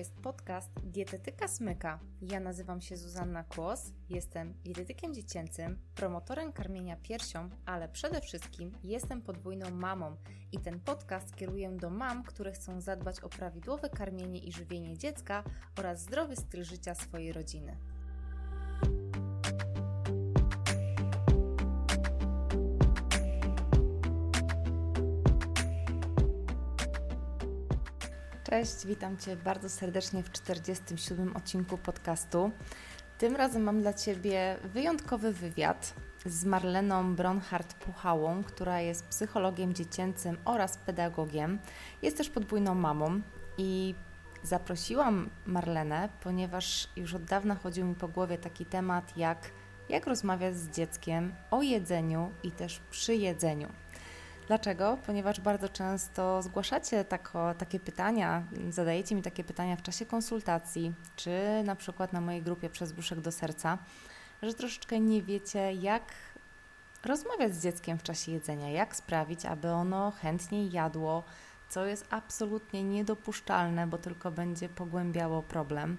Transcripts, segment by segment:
jest podcast Dietetyka Smyka. Ja nazywam się Zuzanna Kłos, jestem dietetykiem dziecięcym, promotorem karmienia piersią, ale przede wszystkim jestem podwójną mamą i ten podcast kieruję do mam, które chcą zadbać o prawidłowe karmienie i żywienie dziecka oraz zdrowy styl życia swojej rodziny. Cześć, witam Cię bardzo serdecznie w 47 odcinku podcastu. Tym razem mam dla Ciebie wyjątkowy wywiad z Marleną Bronhardt-Puchałą, która jest psychologiem dziecięcym oraz pedagogiem. Jest też podwójną mamą i zaprosiłam Marlenę, ponieważ już od dawna chodził mi po głowie taki temat jak jak rozmawiać z dzieckiem o jedzeniu i też przy jedzeniu. Dlaczego? Ponieważ bardzo często zgłaszacie tako, takie pytania, zadajecie mi takie pytania w czasie konsultacji, czy na przykład na mojej grupie przez brzuszek do serca, że troszeczkę nie wiecie, jak rozmawiać z dzieckiem w czasie jedzenia, jak sprawić, aby ono chętniej jadło, co jest absolutnie niedopuszczalne, bo tylko będzie pogłębiało problem.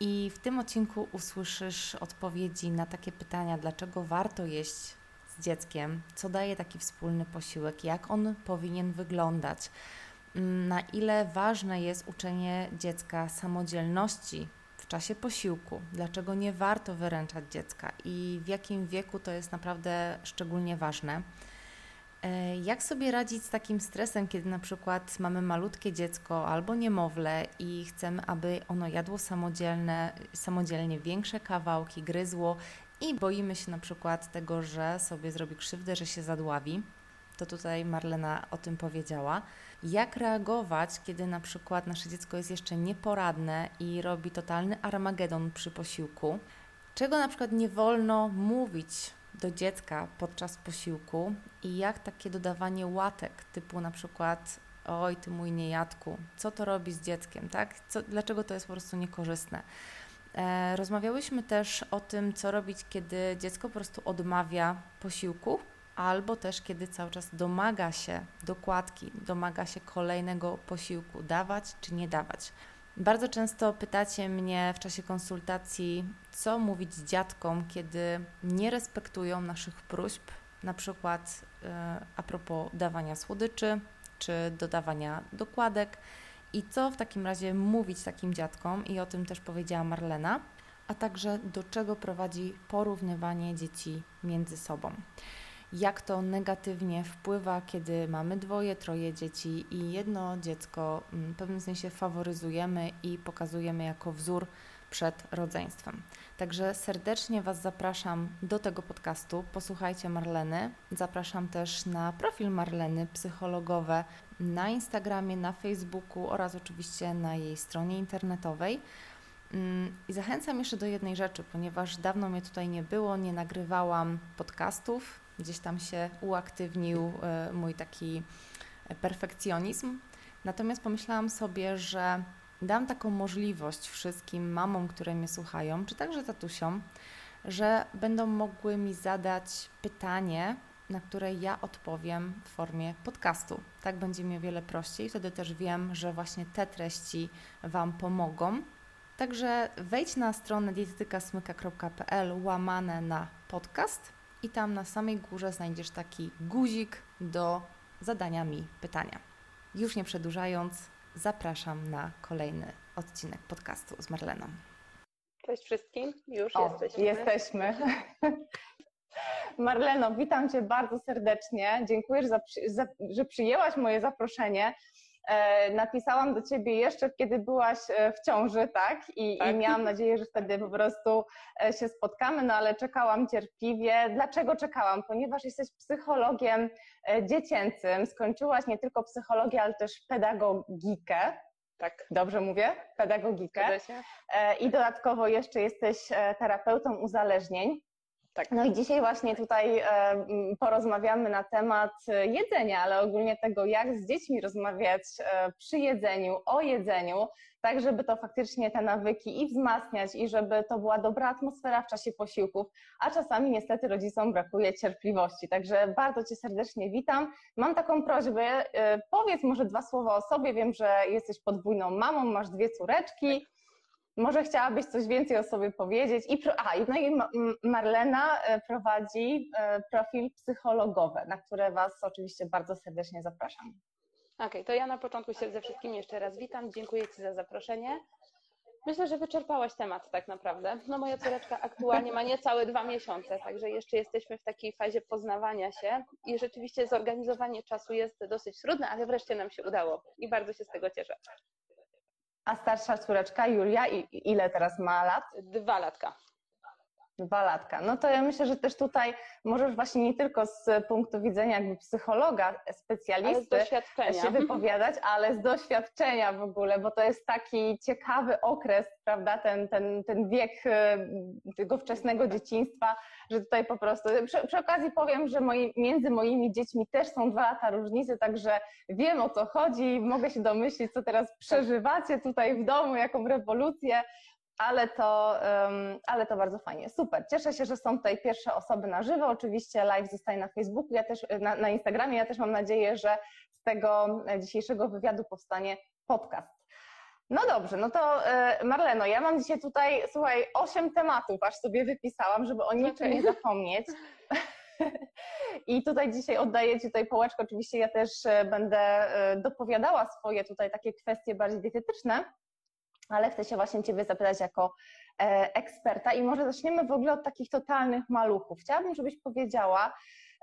I w tym odcinku usłyszysz odpowiedzi na takie pytania, dlaczego warto jeść dzieckiem, co daje taki wspólny posiłek, jak on powinien wyglądać, mm, na ile ważne jest uczenie dziecka samodzielności w czasie posiłku, dlaczego nie warto wyręczać dziecka i w jakim wieku to jest naprawdę szczególnie ważne. E, jak sobie radzić z takim stresem, kiedy na przykład mamy malutkie dziecko albo niemowlę i chcemy, aby ono jadło samodzielne, samodzielnie większe kawałki, gryzło i boimy się na przykład tego, że sobie zrobi krzywdę, że się zadławi. To tutaj Marlena o tym powiedziała. Jak reagować, kiedy na przykład nasze dziecko jest jeszcze nieporadne i robi totalny armagedon przy posiłku? Czego na przykład nie wolno mówić do dziecka podczas posiłku i jak takie dodawanie łatek, typu na przykład oj, ty mój niejadku, co to robi z dzieckiem, tak? Co, dlaczego to jest po prostu niekorzystne? E, rozmawiałyśmy też o tym, co robić, kiedy dziecko po prostu odmawia posiłku, albo też kiedy cały czas domaga się dokładki, domaga się kolejnego posiłku, dawać czy nie dawać. Bardzo często pytacie mnie w czasie konsultacji, co mówić dziadkom, kiedy nie respektują naszych próśb, na przykład e, a propos dawania słodyczy czy dodawania dokładek i co w takim razie mówić takim dziadkom, i o tym też powiedziała Marlena, a także do czego prowadzi porównywanie dzieci między sobą. Jak to negatywnie wpływa, kiedy mamy dwoje, troje dzieci i jedno dziecko w pewnym sensie faworyzujemy i pokazujemy jako wzór przed rodzeństwem. Także serdecznie Was zapraszam do tego podcastu. Posłuchajcie Marleny. Zapraszam też na profil Marleny psychologowe na Instagramie, na Facebooku oraz oczywiście na jej stronie internetowej. Mm, I zachęcam jeszcze do jednej rzeczy, ponieważ dawno mnie tutaj nie było, nie nagrywałam podcastów, gdzieś tam się uaktywnił e, mój taki perfekcjonizm. Natomiast pomyślałam sobie, że dam taką możliwość wszystkim mamom, które mnie słuchają, czy także tatusiom, że będą mogły mi zadać pytanie, na które ja odpowiem w formie podcastu. Tak będzie mi o wiele prościej, wtedy też wiem, że właśnie te treści Wam pomogą. Także wejdź na stronę dietetykasmyka.pl łamane na podcast i tam na samej górze znajdziesz taki guzik do zadania mi pytania. Już nie przedłużając, zapraszam na kolejny odcinek podcastu z Marleną. Cześć wszystkim, już o, jesteśmy. Jesteśmy. Marleno, witam Cię bardzo serdecznie. Dziękuję, że, za, że przyjęłaś moje zaproszenie. E, napisałam do Ciebie jeszcze, kiedy byłaś e, w ciąży, tak? I, tak? I miałam nadzieję, że wtedy po prostu e, się spotkamy, no ale czekałam cierpliwie. Dlaczego czekałam? Ponieważ jesteś psychologiem dziecięcym, skończyłaś nie tylko psychologię, ale też pedagogikę. Tak. Dobrze mówię? Pedagogikę. I dodatkowo jeszcze jesteś terapeutą uzależnień. Tak. No i dzisiaj właśnie tutaj e, porozmawiamy na temat e, jedzenia, ale ogólnie tego, jak z dziećmi rozmawiać e, przy jedzeniu, o jedzeniu, tak żeby to faktycznie te nawyki i wzmacniać, i żeby to była dobra atmosfera w czasie posiłków, a czasami niestety rodzicom brakuje cierpliwości. Także bardzo Cię serdecznie witam. Mam taką prośbę, powiedz może dwa słowa o sobie. Wiem, że jesteś podwójną mamą, masz dwie córeczki. Może chciałabyś coś więcej o sobie powiedzieć? I, aha, no i Marlena e, prowadzi e, profil psychologowy, na które Was oczywiście bardzo serdecznie zapraszam. Okej, okay, to ja na początku się ze wszystkimi jeszcze raz witam. Dziękuję Ci za zaproszenie. Myślę, że wyczerpałaś temat tak naprawdę. No moja córeczka aktualnie ma niecałe dwa miesiące, także jeszcze jesteśmy w takiej fazie poznawania się i rzeczywiście zorganizowanie czasu jest dosyć trudne, ale wreszcie nam się udało i bardzo się z tego cieszę. A starsza córeczka Julia, ile teraz ma lat? Dwa latka. Dwa latka. No to ja myślę, że też tutaj możesz właśnie nie tylko z punktu widzenia jakby psychologa, specjalisty się wypowiadać, ale z doświadczenia w ogóle, bo to jest taki ciekawy okres, prawda, ten, ten, ten wiek y, tego wczesnego dzieciństwa, że tutaj po prostu, przy, przy okazji powiem, że moi, między moimi dziećmi też są dwa lata różnicy, także wiem o co chodzi, mogę się domyślić, co teraz przeżywacie tutaj w domu, jaką rewolucję, ale to, ale to bardzo fajnie. Super. Cieszę się, że są tutaj pierwsze osoby na żywo. Oczywiście live zostaje na Facebooku, ja też na, na Instagramie. Ja też mam nadzieję, że z tego dzisiejszego wywiadu powstanie podcast. No dobrze, no to e, Marleno, ja mam dzisiaj tutaj, słuchaj, osiem tematów, aż sobie wypisałam, żeby o niczym nie zapomnieć. I tutaj dzisiaj oddaję Ci tutaj połeczkę. Oczywiście ja też e, będę e, dopowiadała swoje tutaj takie kwestie bardziej dietetyczne, ale chcę się właśnie Ciebie zapytać jako e, eksperta i może zaczniemy w ogóle od takich totalnych maluchów. Chciałabym, żebyś powiedziała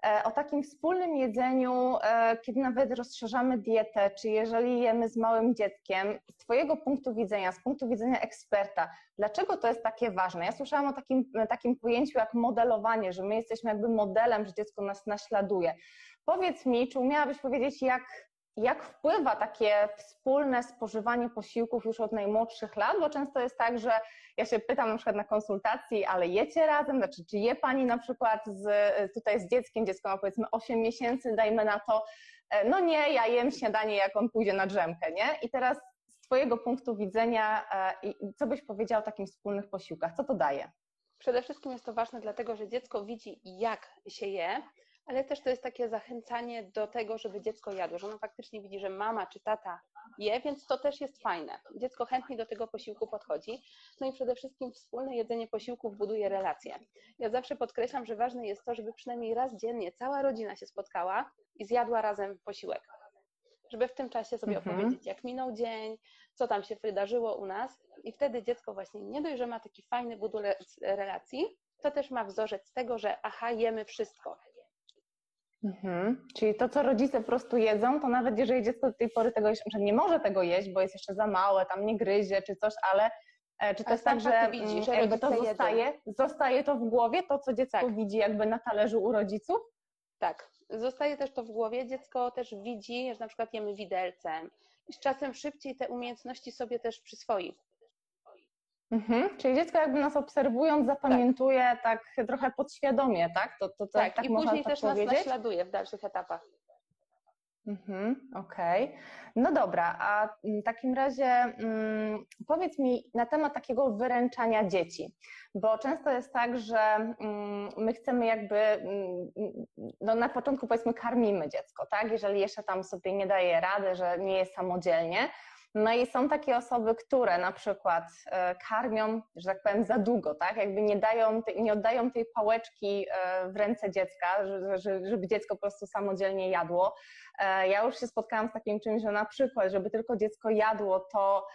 e, o takim wspólnym jedzeniu, e, kiedy nawet rozszerzamy dietę, czy jeżeli jemy z małym dzieckiem, z Twojego punktu widzenia, z punktu widzenia eksperta, dlaczego to jest takie ważne? Ja słyszałam o takim, takim pojęciu jak modelowanie, że my jesteśmy jakby modelem, że dziecko nas naśladuje. Powiedz mi, czy umiałabyś powiedzieć, jak jak wpływa takie wspólne spożywanie posiłków już od najmłodszych lat, bo często jest tak, że ja się pytam na przykład na konsultacji, ale jecie razem, znaczy czy je Pani na przykład z, tutaj z dzieckiem, dziecko ma powiedzmy 8 miesięcy, dajmy na to, e, no nie, ja jem śniadanie, jak on pójdzie na drzemkę, nie? I teraz z Twojego punktu widzenia, e, co byś powiedział o takich wspólnych posiłkach, co to daje? Przede wszystkim jest to ważne dlatego, że dziecko widzi, jak się je, ale też to jest takie zachęcanie do tego, żeby dziecko jadło, że ono faktycznie widzi, że mama czy tata je, więc to też jest fajne. Dziecko chętnie do tego posiłku podchodzi. No i przede wszystkim wspólne jedzenie posiłków buduje relacje. Ja zawsze podkreślam, że ważne jest to, żeby przynajmniej raz dziennie cała rodzina się spotkała i zjadła razem posiłek. Żeby w tym czasie sobie mhm. opowiedzieć, jak minął dzień, co tam się wydarzyło u nas, i wtedy dziecko właśnie nie dość, że ma taki fajny budulec relacji, to też ma wzorzec tego, że aha, jemy wszystko. Mhm. Czyli to, co rodzice po prostu jedzą, to nawet jeżeli dziecko do tej pory tego że nie może tego jeść, bo jest jeszcze za małe, tam nie gryzie czy coś, ale e, czy to jest tak, że, widzi, że jakby to zostaje, zostaje to w głowie, to co dziecko tak. widzi jakby na talerzu u rodziców? Tak, zostaje też to w głowie. Dziecko też widzi, że na przykład jemy widelcem i z czasem szybciej te umiejętności sobie też przyswoi. Mhm. Czyli dziecko jakby nas obserwując zapamiętuje tak, tak trochę podświadomie, tak? To, to, to tak, tak i później tak też powiedzieć? nas naśladuje w dalszych etapach. Mhm, Okej. Okay. No dobra, a w takim razie mm, powiedz mi na temat takiego wyręczania dzieci, bo często jest tak, że mm, my chcemy jakby, mm, no na początku powiedzmy karmimy dziecko, tak? Jeżeli jeszcze tam sobie nie daje rady, że nie jest samodzielnie, no i są takie osoby, które na przykład e, karmią, że tak powiem, za długo, tak? Jakby nie dają, nie oddają tej pałeczki e, w ręce dziecka, żeby dziecko po prostu samodzielnie jadło. E, ja już się spotkałam z takim czymś, że na przykład, żeby tylko dziecko jadło, to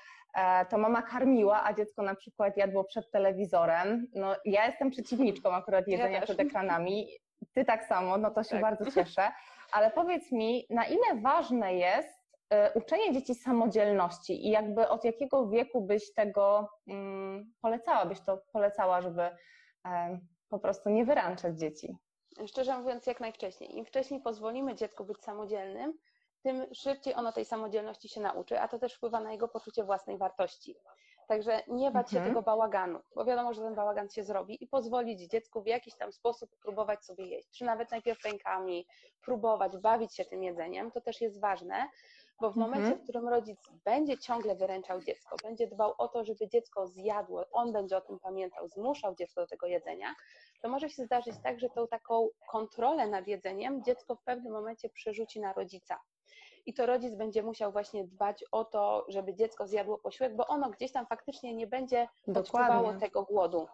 to mama karmiła, a dziecko na przykład jadło przed telewizorem. No, ja jestem przeciwniczką akurat jedzenia ja przed ekranami. Ty tak samo, no to się tak. bardzo cieszę. Ale powiedz mi, na ile ważne jest uczenie dzieci samodzielności i jakby od jakiego wieku byś tego mm, polecała, byś to polecała, żeby e, po prostu nie wyręczać dzieci? Szczerze mówiąc, jak najwcześniej. Im wcześniej pozwolimy dziecku być samodzielnym, tym szybciej ono tej samodzielności się nauczy, a to też wpływa na jego poczucie własnej wartości. Także nie bać się mhm. tego bałaganu, bo wiadomo, że ten bałagan się zrobi i pozwolić dziecku w jakiś tam sposób próbować sobie jeść, czy nawet najpierw rękami, próbować, bawić się tym jedzeniem, to też jest ważne, bo w momencie, mhm. w którym rodzic będzie ciągle wyręczał dziecko, będzie dbał o to, żeby dziecko zjadło, on będzie o tym pamiętał, zmuszał dziecko do tego jedzenia, to może się zdarzyć tak, że tą taką kontrolę nad jedzeniem dziecko w pewnym momencie przerzuci na rodzica i to rodzic będzie musiał właśnie dbać o to, żeby dziecko zjadło posiłek, bo ono gdzieś tam faktycznie nie będzie odczuwało tego głodu.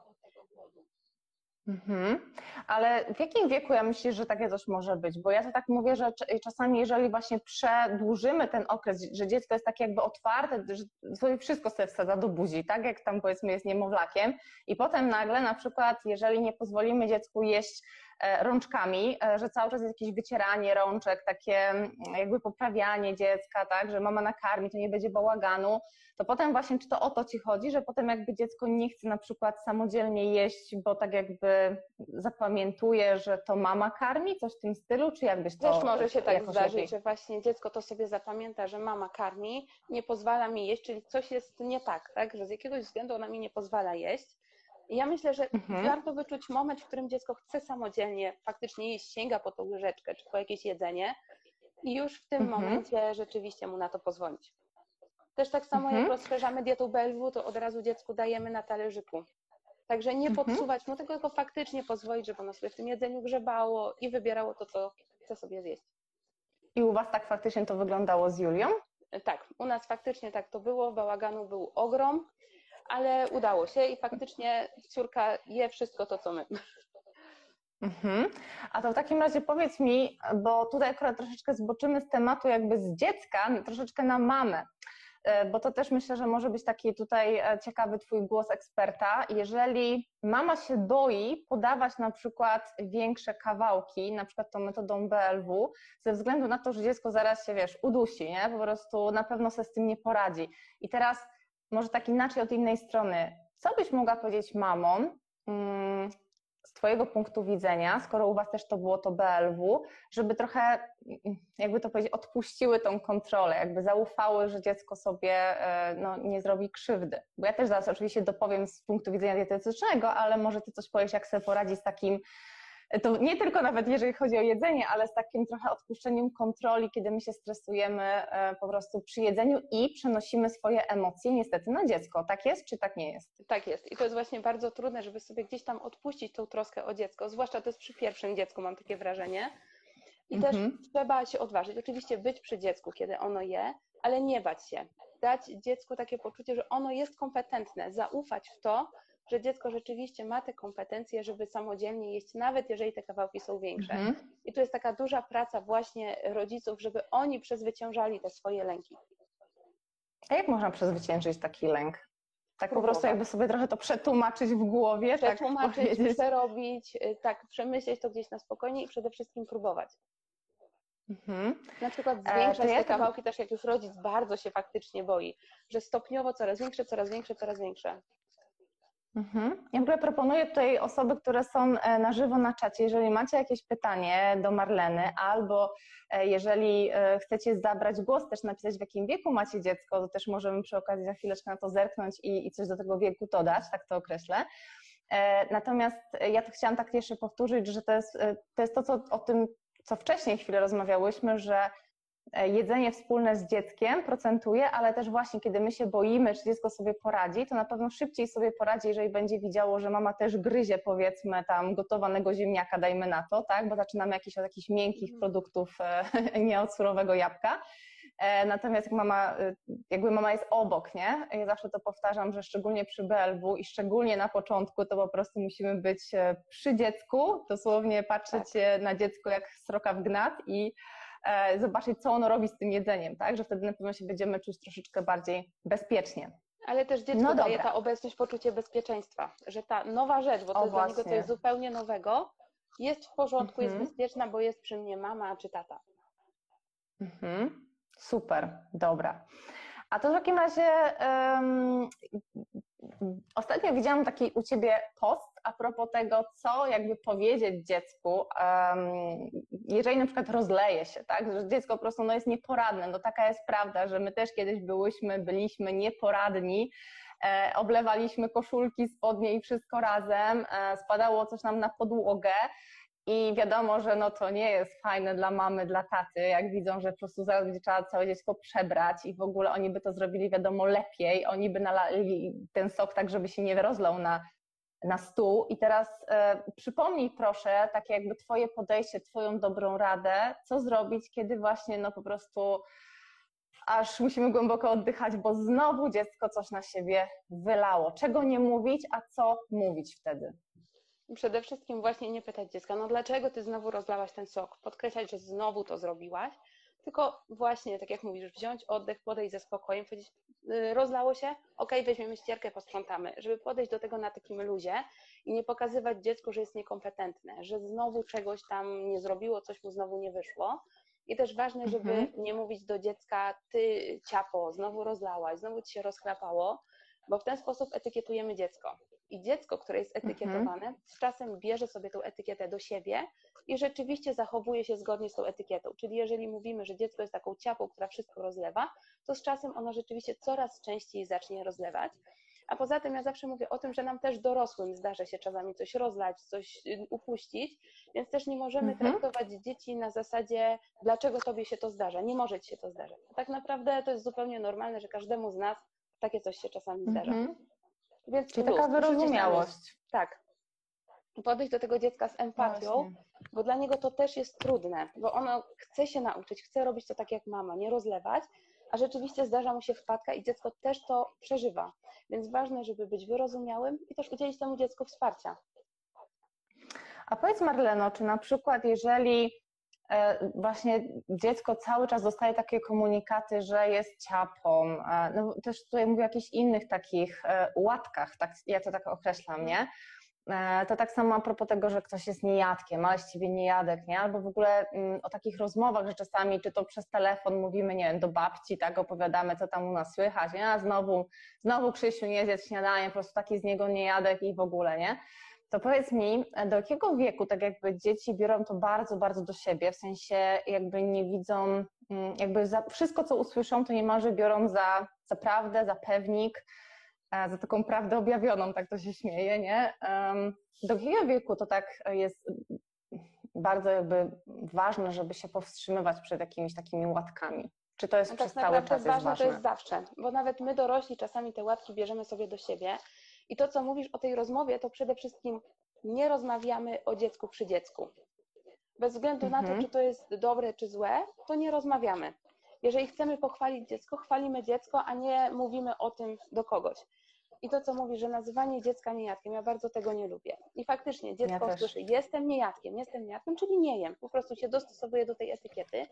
Mhm. Ale w jakim wieku ja myślę, że takie coś może być? Bo ja to tak mówię, że czasami jeżeli właśnie przedłużymy ten okres, że dziecko jest takie jakby otwarte, że sobie wszystko sobie wsadza do buzi, tak jak tam powiedzmy jest niemowlakiem i potem nagle na przykład jeżeli nie pozwolimy dziecku jeść rączkami, e, że cały czas jest jakieś wycieranie rączek, takie mm, jakby poprawianie dziecka, tak, że mama nakarmi, to nie będzie bałaganu, to potem właśnie czy to o to ci chodzi, że potem jakby dziecko nie chce na przykład samodzielnie jeść, bo tak jakby zapamiętuje, że to mama karmi, coś w tym stylu, czy jakbyś to Też może się tak zdarzyć, lepiej? że właśnie dziecko to sobie zapamięta, że mama karmi, nie pozwala mi jeść, czyli coś jest nie tak, tak, że z jakiegoś względu ona mi nie pozwala jeść, ja myślę, że mhm. warto wyczuć moment, w którym dziecko chce samodzielnie faktycznie jeść, sięga po tą łyżeczkę czy po jakieś jedzenie i już w tym mhm. momencie rzeczywiście mu na to pozwolić. Też tak samo mhm. jak rozszerzamy dietą BLW, to od razu dziecku dajemy na talerzyku. Także nie mhm. podsuwać mu tego, tylko faktycznie pozwolić, żeby ono sobie w tym jedzeniu grzebało i wybierało to, co chce sobie zjeść. I u Was tak faktycznie to wyglądało z Julią? Tak, u nas faktycznie tak to było. Bałaganu był ogrom ale udało się i faktycznie córka je wszystko to, co my. Mhm. A to w takim razie powiedz mi, bo tutaj akurat troszeczkę zboczymy z tematu jakby z dziecka, troszeczkę na mamę, e, bo to też myślę, że może być taki tutaj e, ciekawy Twój głos eksperta. Jeżeli mama się boi podawać na przykład większe kawałki, na przykład tą metodą BLW, ze względu na to, że dziecko zaraz się, wiesz, udusi, nie? Po prostu na pewno sobie z tym nie poradzi. I teraz może tak inaczej od innej strony, co byś mogła powiedzieć mamom mm, z Twojego punktu widzenia, skoro u Was też to było to BLW, żeby trochę, mm, jakby to powiedzieć, odpuściły tą kontrolę, jakby zaufały, że dziecko sobie e, no, nie zrobi krzywdy. Bo ja też zaraz oczywiście dopowiem z punktu widzenia dietetycznego, ale może Ty coś powiesz, jak sobie poradzić z takim to nie tylko nawet jeżeli chodzi o jedzenie, ale z takim trochę odpuszczeniem kontroli, kiedy my się stresujemy e, po prostu przy jedzeniu i przenosimy swoje emocje niestety na dziecko. Tak jest, czy tak nie jest? Tak jest. I to jest właśnie bardzo trudne, żeby sobie gdzieś tam odpuścić tą troskę o dziecko, zwłaszcza to jest przy pierwszym dziecku, mam takie wrażenie. I mhm. też trzeba się odważyć. Oczywiście być przy dziecku, kiedy ono je, ale nie bać się. Dać dziecku takie poczucie, że ono jest kompetentne, zaufać w to, że dziecko rzeczywiście ma te kompetencje, żeby samodzielnie jeść, nawet jeżeli te kawałki są większe. Mhm. I tu jest taka duża praca właśnie rodziców, żeby oni przezwyciężali te swoje lęki. A jak można przezwyciężyć taki lęk? Tak po prostu jakby sobie trochę to przetłumaczyć w głowie. Tak przetłumaczyć, tak przerobić, y, tak, przemyśleć to gdzieś na spokojnie i przede wszystkim próbować. Mhm. Na przykład e, zwiększać e, ja te kawałki też, jak już rodzic bardzo się faktycznie boi, że stopniowo coraz większe, coraz większe, coraz większe. Mhm. Ja w ogóle proponuję tutaj osoby, które są e, na żywo na czacie, jeżeli macie jakieś pytanie do Marleny, albo e, jeżeli e, chcecie zabrać głos, też napisać w jakim wieku macie dziecko, to też możemy przy okazji za chwileczkę na to zerknąć i, i coś do tego wieku dodać, tak to określę. Natomiast ja to chciałam tak jeszcze powtórzyć, że to jest to, jest to co, o tym, co wcześniej chwilę rozmawiałyśmy, że jedzenie wspólne z dzieckiem procentuje, ale też właśnie kiedy my się boimy, czy dziecko sobie poradzi, to na pewno szybciej sobie poradzi, jeżeli będzie widziało, że mama też gryzie powiedzmy tam gotowanego ziemniaka, dajmy na to, tak, bo zaczynamy jakieś od jakichś miękkich mhm. produktów, e, nie od surowego jabłka. E, natomiast jak mama, jakby mama jest obok, nie? Ja zawsze to powtarzam, że szczególnie przy BLW i szczególnie na początku, to po prostu musimy być przy dziecku, dosłownie patrzeć tak. na dziecko jak sroka w gnat i E, zobaczyć, co ono robi z tym jedzeniem, tak? Że wtedy na pewno się będziemy czuć troszeczkę bardziej bezpiecznie. Ale też dziecku no daje ta obecność poczucie bezpieczeństwa, że ta nowa rzecz, bo to o, jest właśnie. dla niego coś zupełnie nowego, jest w porządku, mhm. jest bezpieczna, bo jest przy mnie mama czy tata. Mhm. Super, dobra. A to w takim razie um, ostatnio widziałam taki u Ciebie post a propos tego, co jakby powiedzieć dziecku, um, jeżeli na przykład rozleje się, tak, że dziecko po prostu no, jest nieporadne, no taka jest prawda, że my też kiedyś byłyśmy, byliśmy nieporadni, e, oblewaliśmy koszulki, spodnie i wszystko razem, e, spadało coś nam na podłogę i wiadomo, że no to nie jest fajne dla mamy, dla taty, jak widzą, że po prostu zaraz będzie trzeba całe dziecko przebrać i w ogóle oni by to zrobili wiadomo lepiej, oni by nalali ten sok tak, żeby się nie rozlał na, na stół. I teraz e, przypomnij proszę, takie jakby twoje podejście, twoją dobrą radę, co zrobić, kiedy właśnie no po prostu aż musimy głęboko oddychać, bo znowu dziecko coś na siebie wylało. Czego nie mówić, a co mówić wtedy? Przede wszystkim właśnie nie pytać dziecka, no dlaczego ty znowu rozlałaś ten sok? Podkreślać, że znowu to zrobiłaś, tylko właśnie, tak jak mówisz, wziąć oddech, podejść ze spokojem, powiedzieć, y, rozlało się, ok, weźmiemy ścierkę, posprzątamy, żeby podejść do tego na takim luzie i nie pokazywać dziecku, że jest niekompetentne, że znowu czegoś tam nie zrobiło, coś mu znowu nie wyszło. I też ważne, żeby mhm. nie mówić do dziecka, ty ciapo, znowu rozlałaś, znowu ci się rozchlapało, bo w ten sposób etykietujemy dziecko. I dziecko, które jest mhm. etykietowane, mhm. z czasem bierze sobie tą etykietę do siebie i rzeczywiście zachowuje się zgodnie z tą etykietą. Czyli jeżeli mówimy, że dziecko jest taką ciapą, która wszystko rozlewa, to z czasem ono rzeczywiście coraz częściej zacznie rozlewać. A poza tym ja zawsze mówię o tym, że nam też dorosłym zdarza się czasami coś rozlać, coś y, upuścić, więc też nie możemy mhm. traktować dzieci na zasadzie, dlaczego tobie się to zdarza. Nie może ci się to zdarzać. Tak naprawdę to jest zupełnie normalne, że każdemu z nas takie coś się czasami zdarza. Więc Czyli taka wyrozumiałość. Tak. Podejść do tego dziecka z empatią, Właśnie. bo dla niego to też jest trudne, bo ono chce się nauczyć, chce robić to tak jak mama, nie rozlewać, a rzeczywiście zdarza mu się wpadka i dziecko też to przeżywa. Więc ważne, żeby być wyrozumiałym i też udzielić temu dziecku wsparcia. A powiedz Marleno, czy na przykład jeżeli właśnie dziecko cały czas dostaje takie komunikaty, że jest ciapą. E, no, też tutaj mówię o jakichś innych takich e, łatkach, tak, ja to tak określam, nie? To tak samo a propos tego, że ktoś jest niejadkiem, ale z ciebie niejadek, nie? Albo w ogóle mm, o takich rozmowach, że czasami, czy to przez telefon mówimy, nie wiem, do babci, tak, opowiadamy, co tam u nas słychać, nie? A znowu, znowu Krzysiu nie zjedz śniadanie, po prostu taki z niego niejadek i w ogóle, nie? To powiedz mi, do jakiego wieku tak jakby dzieci biorą to bardzo, bardzo do siebie, w sensie jakby nie widzą, mm, jakby za wszystko, co usłyszą, to niemalże biorą za, za prawdę, za pewnik, e, za taką prawdę objawioną, tak to się śmieje, nie? Do jakiego wieku to tak jest bardzo jakby ważne, żeby się powstrzymywać przed jakimiś takimi łatkami? Czy to jest no przez tak cały czas jest ważne? To jest zawsze, bo nawet my dorośli czasami te łatki bierzemy sobie do siebie i to, co mówisz o tej rozmowie, to przede wszystkim nie rozmawiamy o dziecku przy dziecku. Bez względu mhm. na to, mhm. czy to jest dobre, czy złe, to nie rozmawiamy. Jeżeli chcemy pochwalić dziecko, chwalimy dziecko, a nie mówimy o tym do kogoś. I to, co mówi, że nazywanie dziecka niejadkiem, ja bardzo tego nie lubię. I faktycznie dziecko ja słyszy, jestem niejadkiem, jestem niejadkiem, czyli nie jem. Po prostu się dostosowuje do tej etykiety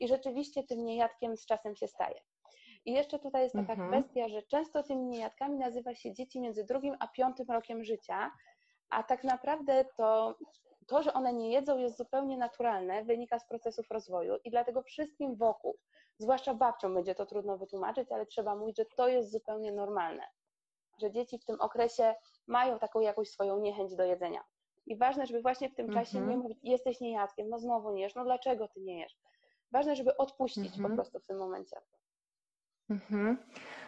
i rzeczywiście tym niejadkiem z czasem się staje. I jeszcze tutaj jest taka mhm. kwestia, że często tymi niejadkami nazywa się dzieci między drugim a piątym rokiem życia, a tak naprawdę to, to, że one nie jedzą, jest zupełnie naturalne, wynika z procesów rozwoju i dlatego wszystkim wokół, zwłaszcza babciom będzie to trudno wytłumaczyć, ale trzeba mówić, że to jest zupełnie normalne, że dzieci w tym okresie mają taką jakąś swoją niechęć do jedzenia. I ważne, żeby właśnie w tym czasie nie mhm. mówić, jesteś niejadkiem, no znowu nie jesz, no dlaczego ty nie jesz? Ważne, żeby odpuścić po mhm. prostu w tym momencie. Mhm.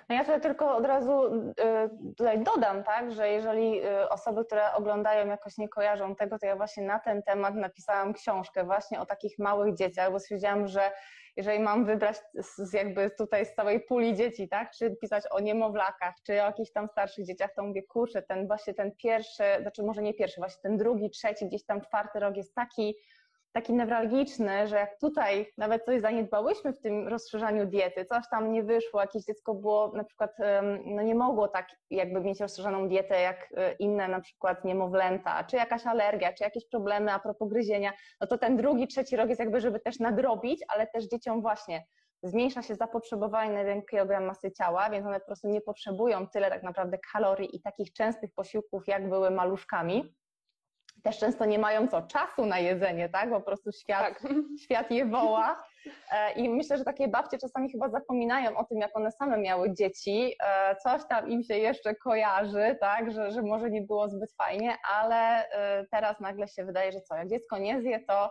No ja tutaj tylko od razu y, tutaj dodam, tak, że jeżeli y, osoby, które oglądają jakoś nie kojarzą tego, to ja właśnie na ten temat napisałam książkę właśnie o takich małych dzieciach, bo stwierdziłam, że jeżeli mam wybrać z, jakby tutaj z całej puli dzieci, tak, czy pisać o niemowlakach, czy o jakichś tam starszych dzieciach, to mówię, kurczę, ten właśnie ten pierwszy, znaczy może nie pierwszy, właśnie ten drugi, trzeci, gdzieś tam czwarty rok jest taki taki newralgiczny, że jak tutaj nawet coś zaniedbałyśmy w tym rozszerzaniu diety, coś tam nie wyszło, jakieś dziecko było na przykład, no nie mogło tak jakby mieć rozszerzoną dietę jak e, inne na przykład niemowlęta, czy jakaś alergia, czy jakieś problemy a propos gryzienia, no to ten drugi, trzeci rok jest jakby, żeby też nadrobić, ale też dzieciom właśnie zmniejsza się zapotrzebowanie na 1 kg masy ciała, więc one po prostu nie potrzebują tyle tak naprawdę kalorii i takich częstych posiłków, jak były maluszkami też często nie mają co czasu na jedzenie, tak? Po prostu świat, tak. świat je woła. E, I myślę, że takie babcie czasami chyba zapominają o tym, jak one same miały dzieci. E, coś tam im się jeszcze kojarzy, tak? Że, że może nie było zbyt fajnie, ale e, teraz nagle się wydaje, że co, jak dziecko nie zje, to,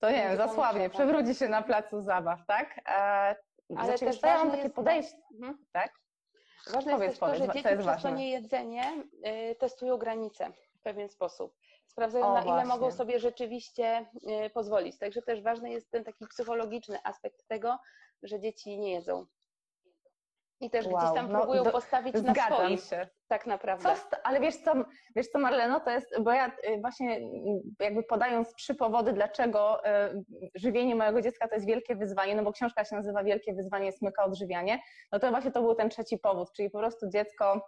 to nie wiem, zasłabnie, przewróci się na placu zabaw, tak? Ale też ja mam takie podejście, mhm. tak? Ważne powiedz, jest też to, że dzieci przez ważne. to niejedzenie y, testują granice w pewien sposób. Sprawdzają, o, na ile mogą sobie rzeczywiście y, pozwolić. Także też ważny jest ten taki psychologiczny aspekt tego, że dzieci nie jedzą. I też wow. gdzieś tam no, próbują do, postawić na swoim. Się. Tak naprawdę. Co, ale wiesz co, wiesz co, Marleno, to jest, bo ja y, właśnie jakby podając trzy powody, dlaczego y, żywienie mojego dziecka to jest wielkie wyzwanie, no bo książka się nazywa Wielkie wyzwanie smyka odżywianie, no to właśnie to był ten trzeci powód, czyli po prostu dziecko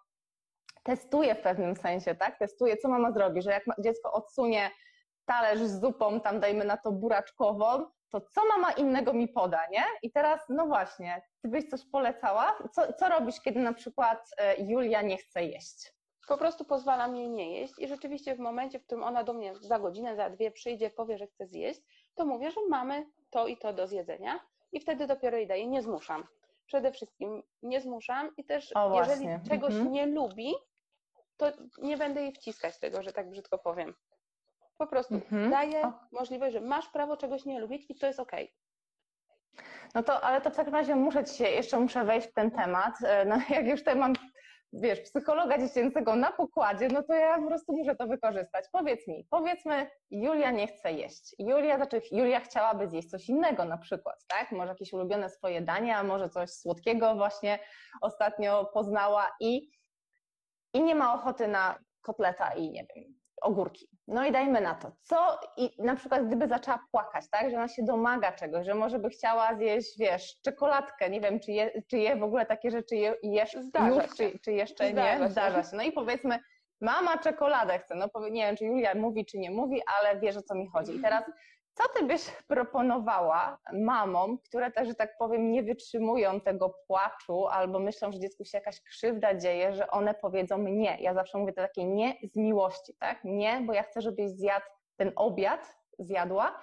testuje w pewnym sensie, tak? Testuje, co mama zrobi, że jak dziecko odsunie talerz z zupą, tam dajmy na to buraczkową, to co mama innego mi poda, nie? I teraz, no właśnie, ty byś coś polecała? Co, co robisz, kiedy na przykład e, Julia nie chce jeść? Po prostu pozwalam jej nie jeść i rzeczywiście w momencie, w którym ona do mnie za godzinę, za dwie przyjdzie, powie, że chce zjeść, to mówię, że mamy to i to do zjedzenia i wtedy dopiero jej daję, nie zmuszam. Przede wszystkim nie zmuszam i też o, jeżeli czegoś mhm. nie lubi, to nie będę jej wciskać tego, że tak brzydko powiem. Po prostu mhm. daję możliwość, że masz prawo czegoś nie lubić i to jest okej. Okay. No to, ale to w takim razie muszę ci się, jeszcze muszę wejść w ten temat. E, no, jak już tutaj mam, wiesz, psychologa dziecięcego na pokładzie, no to ja po prostu muszę to wykorzystać. Powiedz mi, powiedzmy, Julia nie chce jeść. Julia, znaczy, Julia chciałaby zjeść coś innego na przykład, tak? Może jakieś ulubione swoje dania, może coś słodkiego właśnie ostatnio poznała i, i nie ma ochoty na kotleta i nie wiem, ogórki. No i dajmy na to. Co i na przykład gdyby zaczęła płakać, tak, że ona się domaga czegoś, że może by chciała zjeść, wiesz, czekoladkę, nie wiem, czy je, czy je w ogóle takie rzeczy je, jesz Zdarza już, czy, czy jeszcze Zdarza nie, się. zdarza się. No i powiedzmy, mama czekoladę chce, no nie wiem, czy Julia mówi, czy nie mówi, ale wiesz, o co mi chodzi. I teraz co ty byś proponowała mamom, które też, że tak powiem, nie wytrzymują tego płaczu albo myślą, że dziecku się jakaś krzywda dzieje, że one powiedzą nie. Ja zawsze mówię to takie nie z miłości, tak? Nie, bo ja chcę, żebyś zjadł ten obiad, zjadła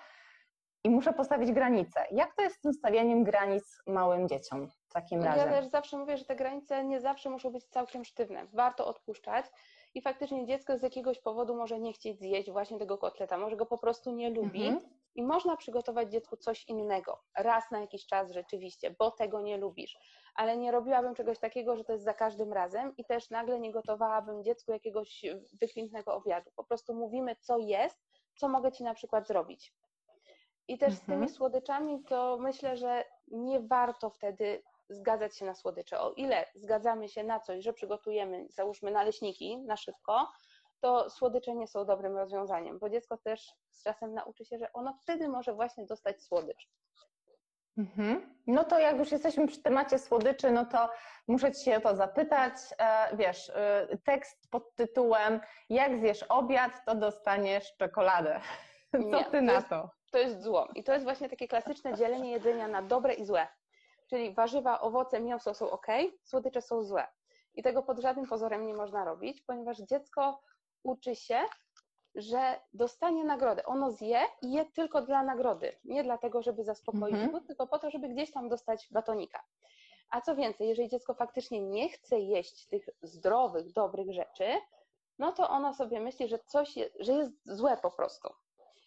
i muszę postawić granice. Jak to jest z tym stawianiem granic małym dzieciom w takim razie? Ja też zawsze mówię, że te granice nie zawsze muszą być całkiem sztywne. Warto odpuszczać i faktycznie dziecko z jakiegoś powodu może nie chcieć zjeść właśnie tego kotleta, może go po prostu nie lubi. Mhm i można przygotować dziecku coś innego, raz na jakiś czas rzeczywiście, bo tego nie lubisz. Ale nie robiłabym czegoś takiego, że to jest za każdym razem i też nagle nie gotowałabym dziecku jakiegoś wykwintnego obiadu. Po prostu mówimy, co jest, co mogę ci na przykład zrobić. I też mhm. z tymi mhm. słodyczami to myślę, że nie warto wtedy zgadzać się na słodycze. O ile zgadzamy się na coś, że przygotujemy, załóżmy naleśniki na szybko, to słodycze nie są dobrym rozwiązaniem, bo dziecko też z czasem nauczy się, że ono wtedy może właśnie dostać słodycz. Mhm. No to jak już jesteśmy przy temacie słodyczy, no to muszę Ci się o to zapytać. E, wiesz, e, tekst pod tytułem Jak zjesz obiad, to dostaniesz czekoladę. Co Nie, Ty na to? To jest zło. I to jest właśnie takie klasyczne dzielenie jedzenia na dobre i złe. Czyli warzywa, owoce, mięso są ok, słodycze są złe. I tego pod żadnym pozorem nie można robić, ponieważ dziecko uczy się, że dostanie nagrodę. Ono zje i je tylko dla nagrody, nie dlatego, żeby zaspokoić mhm. głód, tylko po to, żeby gdzieś tam dostać batonika. A co więcej, jeżeli dziecko faktycznie nie chce jeść tych zdrowych, dobrych rzeczy, no to ono sobie myśli, że coś jest, że jest złe po prostu.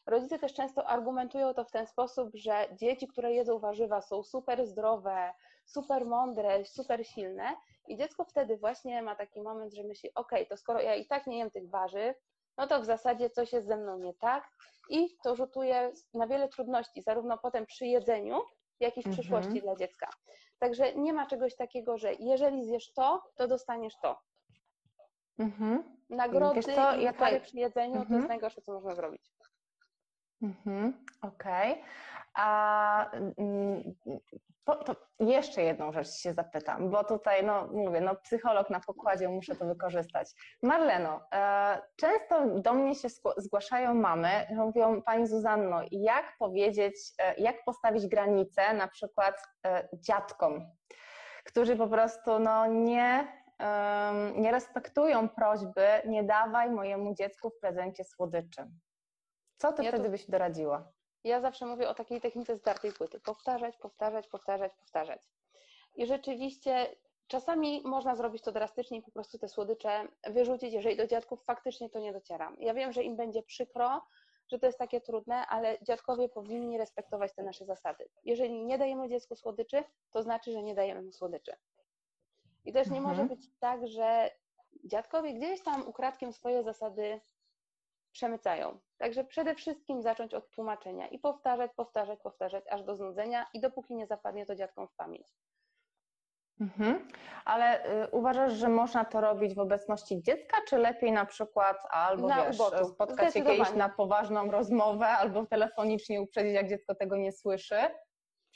Rodzice też często argumentują to w ten sposób, że dzieci, które jedzą warzywa, są super zdrowe, super mądre, super silne, i dziecko wtedy właśnie ma taki moment, że myśli: OK, to skoro ja i tak nie jem tych warzyw, no to w zasadzie coś jest ze mną nie tak, i to rzutuje na wiele trudności, zarówno potem przy jedzeniu, jak i w mhm. przyszłości dla dziecka. Także nie ma czegoś takiego, że jeżeli zjesz to, to dostaniesz to. Mhm. Nagrody co, i jaka... przy jedzeniu mhm. to jest mhm. najgorsze, co można zrobić. Mhm, Okej. Okay. A mm, to, to, jeszcze jedną rzecz się zapytam, bo tutaj, no mówię, no psycholog na pokładzie, muszę to wykorzystać. Marleno, e, często do mnie się zgłaszają mamy, mówią, Pani Zuzanno, jak powiedzieć, e, jak postawić granice na przykład e, dziadkom, którzy po prostu no nie, nie respektują prośby, nie dawaj mojemu dziecku w prezencie słodyczy. Co ty ja wtedy to... byś doradziła? Ja zawsze mówię o takiej technice zdartej płyty. Powtarzać, powtarzać, powtarzać, powtarzać. I rzeczywiście czasami można zrobić to drastycznie i po prostu te słodycze wyrzucić, jeżeli do dziadków faktycznie to nie dociera. Ja wiem, że im będzie przykro, że to jest takie trudne, ale dziadkowie powinni respektować te nasze zasady. Jeżeli nie dajemy dziecku słodyczy, to znaczy, że nie dajemy mu słodyczy. I też nie mhm. może być tak, że dziadkowie gdzieś tam ukradkiem swoje zasady przemycają. Także przede wszystkim zacząć od tłumaczenia i powtarzać, powtarzać, powtarzać aż do znudzenia i dopóki nie zapadnie to dziadkom w pamięć. Mhm. Ale y, uważasz, że można to robić w obecności dziecka, czy lepiej na przykład albo na wiesz, spotkać się kiedyś na poważną rozmowę, albo telefonicznie uprzedzić, jak dziecko tego nie słyszy?